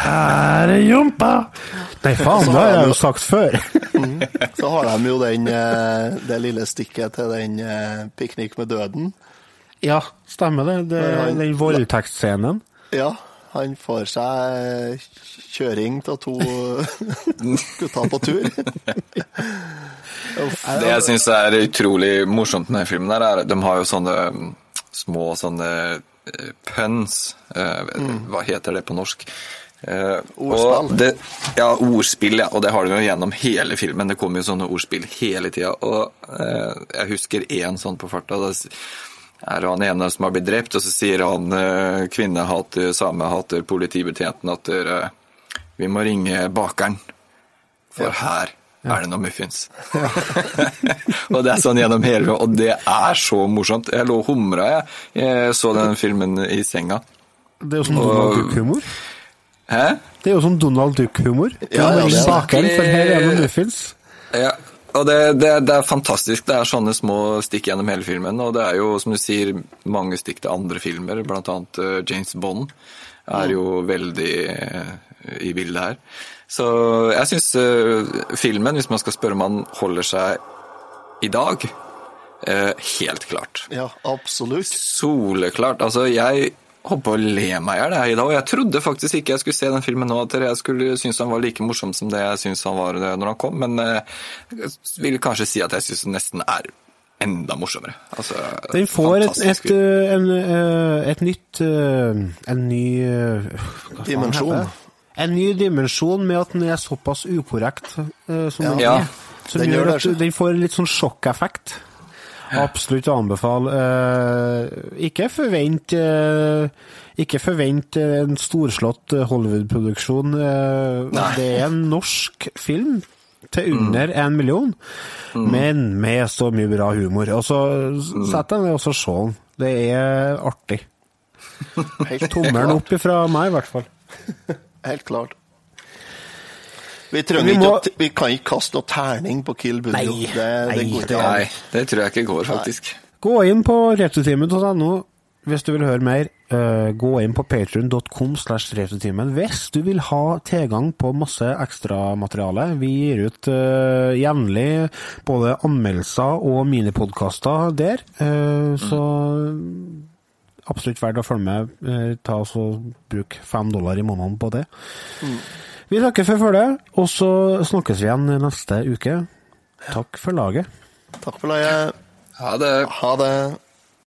Her er jompa! Nei, faen, det har jeg jo sagt før. [laughs] Så har de jo den, eh, det lille stikket til den eh, piknik med døden. Ja, stemmer det. det den voldtektsscenen. Ja, han får seg kjøring av to gutter på tur. [laughs] Det jeg syns er utrolig morsomt med denne filmen, er er de har jo sånne mm, små sånne eh, puns. eh, Hva heter det på norsk? Eh, Ordspill. og Det, ja, ordspill, ja. Og det har de jo gjennom hele filmen. Det kommer jo sånne ordspill hele tida. Og eh, jeg husker én sånn på farta. Da er han ene som har blitt drept, og så sier han eh, kvinnehater, samehater, politibetjenten at dere, vi må ringe bakeren, for her er det noe muffins. [laughs] og det er sånn gjennom hele og det er så morsomt. Jeg lå og humra, jeg. Jeg så den filmen i senga. Det er jo sånn Donald Duck-humor. Hæ? Det er jo sånn Donald Duck-humor. Ja, ja, Bakeren, for her er det muffins. Ja, og det, det, det er fantastisk. Det er sånne små stikk gjennom hele filmen. Og det er jo, som du sier, mange stikk til andre filmer. Blant annet eh, James Bond er jo veldig eh, i bildet her. Så jeg syns filmen, hvis man skal spørre om han holder seg i dag, eh, helt klart. Ja, absolutt. Soleklart. Altså, jeg holdt på å le meg i hjel i dag. Og jeg trodde faktisk ikke jeg skulle se den filmen nå, at jeg skulle synes han var like morsom som det jeg syns han var eh, når han kom. Men eh, jeg vil kanskje si at jeg syns den nesten er enda morsommere. Altså, Den får et, et, øh, en, et nytt En ny hva Dimensjon. En ny dimensjon med at den er såpass ukorrekt som som den er. Som Den gjør gjør at den får litt sånn sjokkeffekt. Absolutt å anbefale. Eh, ikke forvent eh, Ikke forvent en storslått eh, Hollywood-produksjon. Det er en norsk film til under én million, men med så mye bra humor. Og så Sett deg ned og se den. Det er artig. [laughs] Helt Tommelen opp ifra meg, i hvert fall. Helt klart. Vi, Vi må- å vi kan ikke kaste noe terning på Kill Buljo. Nei, det, det nei, går det ikke. Nei, det tror jeg ikke går, faktisk. Gå inn på retrotimen.no hvis du vil høre mer. Eh, gå inn på patreon.com slash retrotimen hvis du vil ha tilgang på masse ekstramateriale. Vi gir ut uh, jevnlig både anmeldelser og minipodkaster der, eh, så absolutt verdt å følge med. Ta oss og Bruk fem dollar i måneden på det. Vi takker for følget, og så snakkes vi igjen neste uke. Takk for laget. Takk for laget. Ha det. Ha det.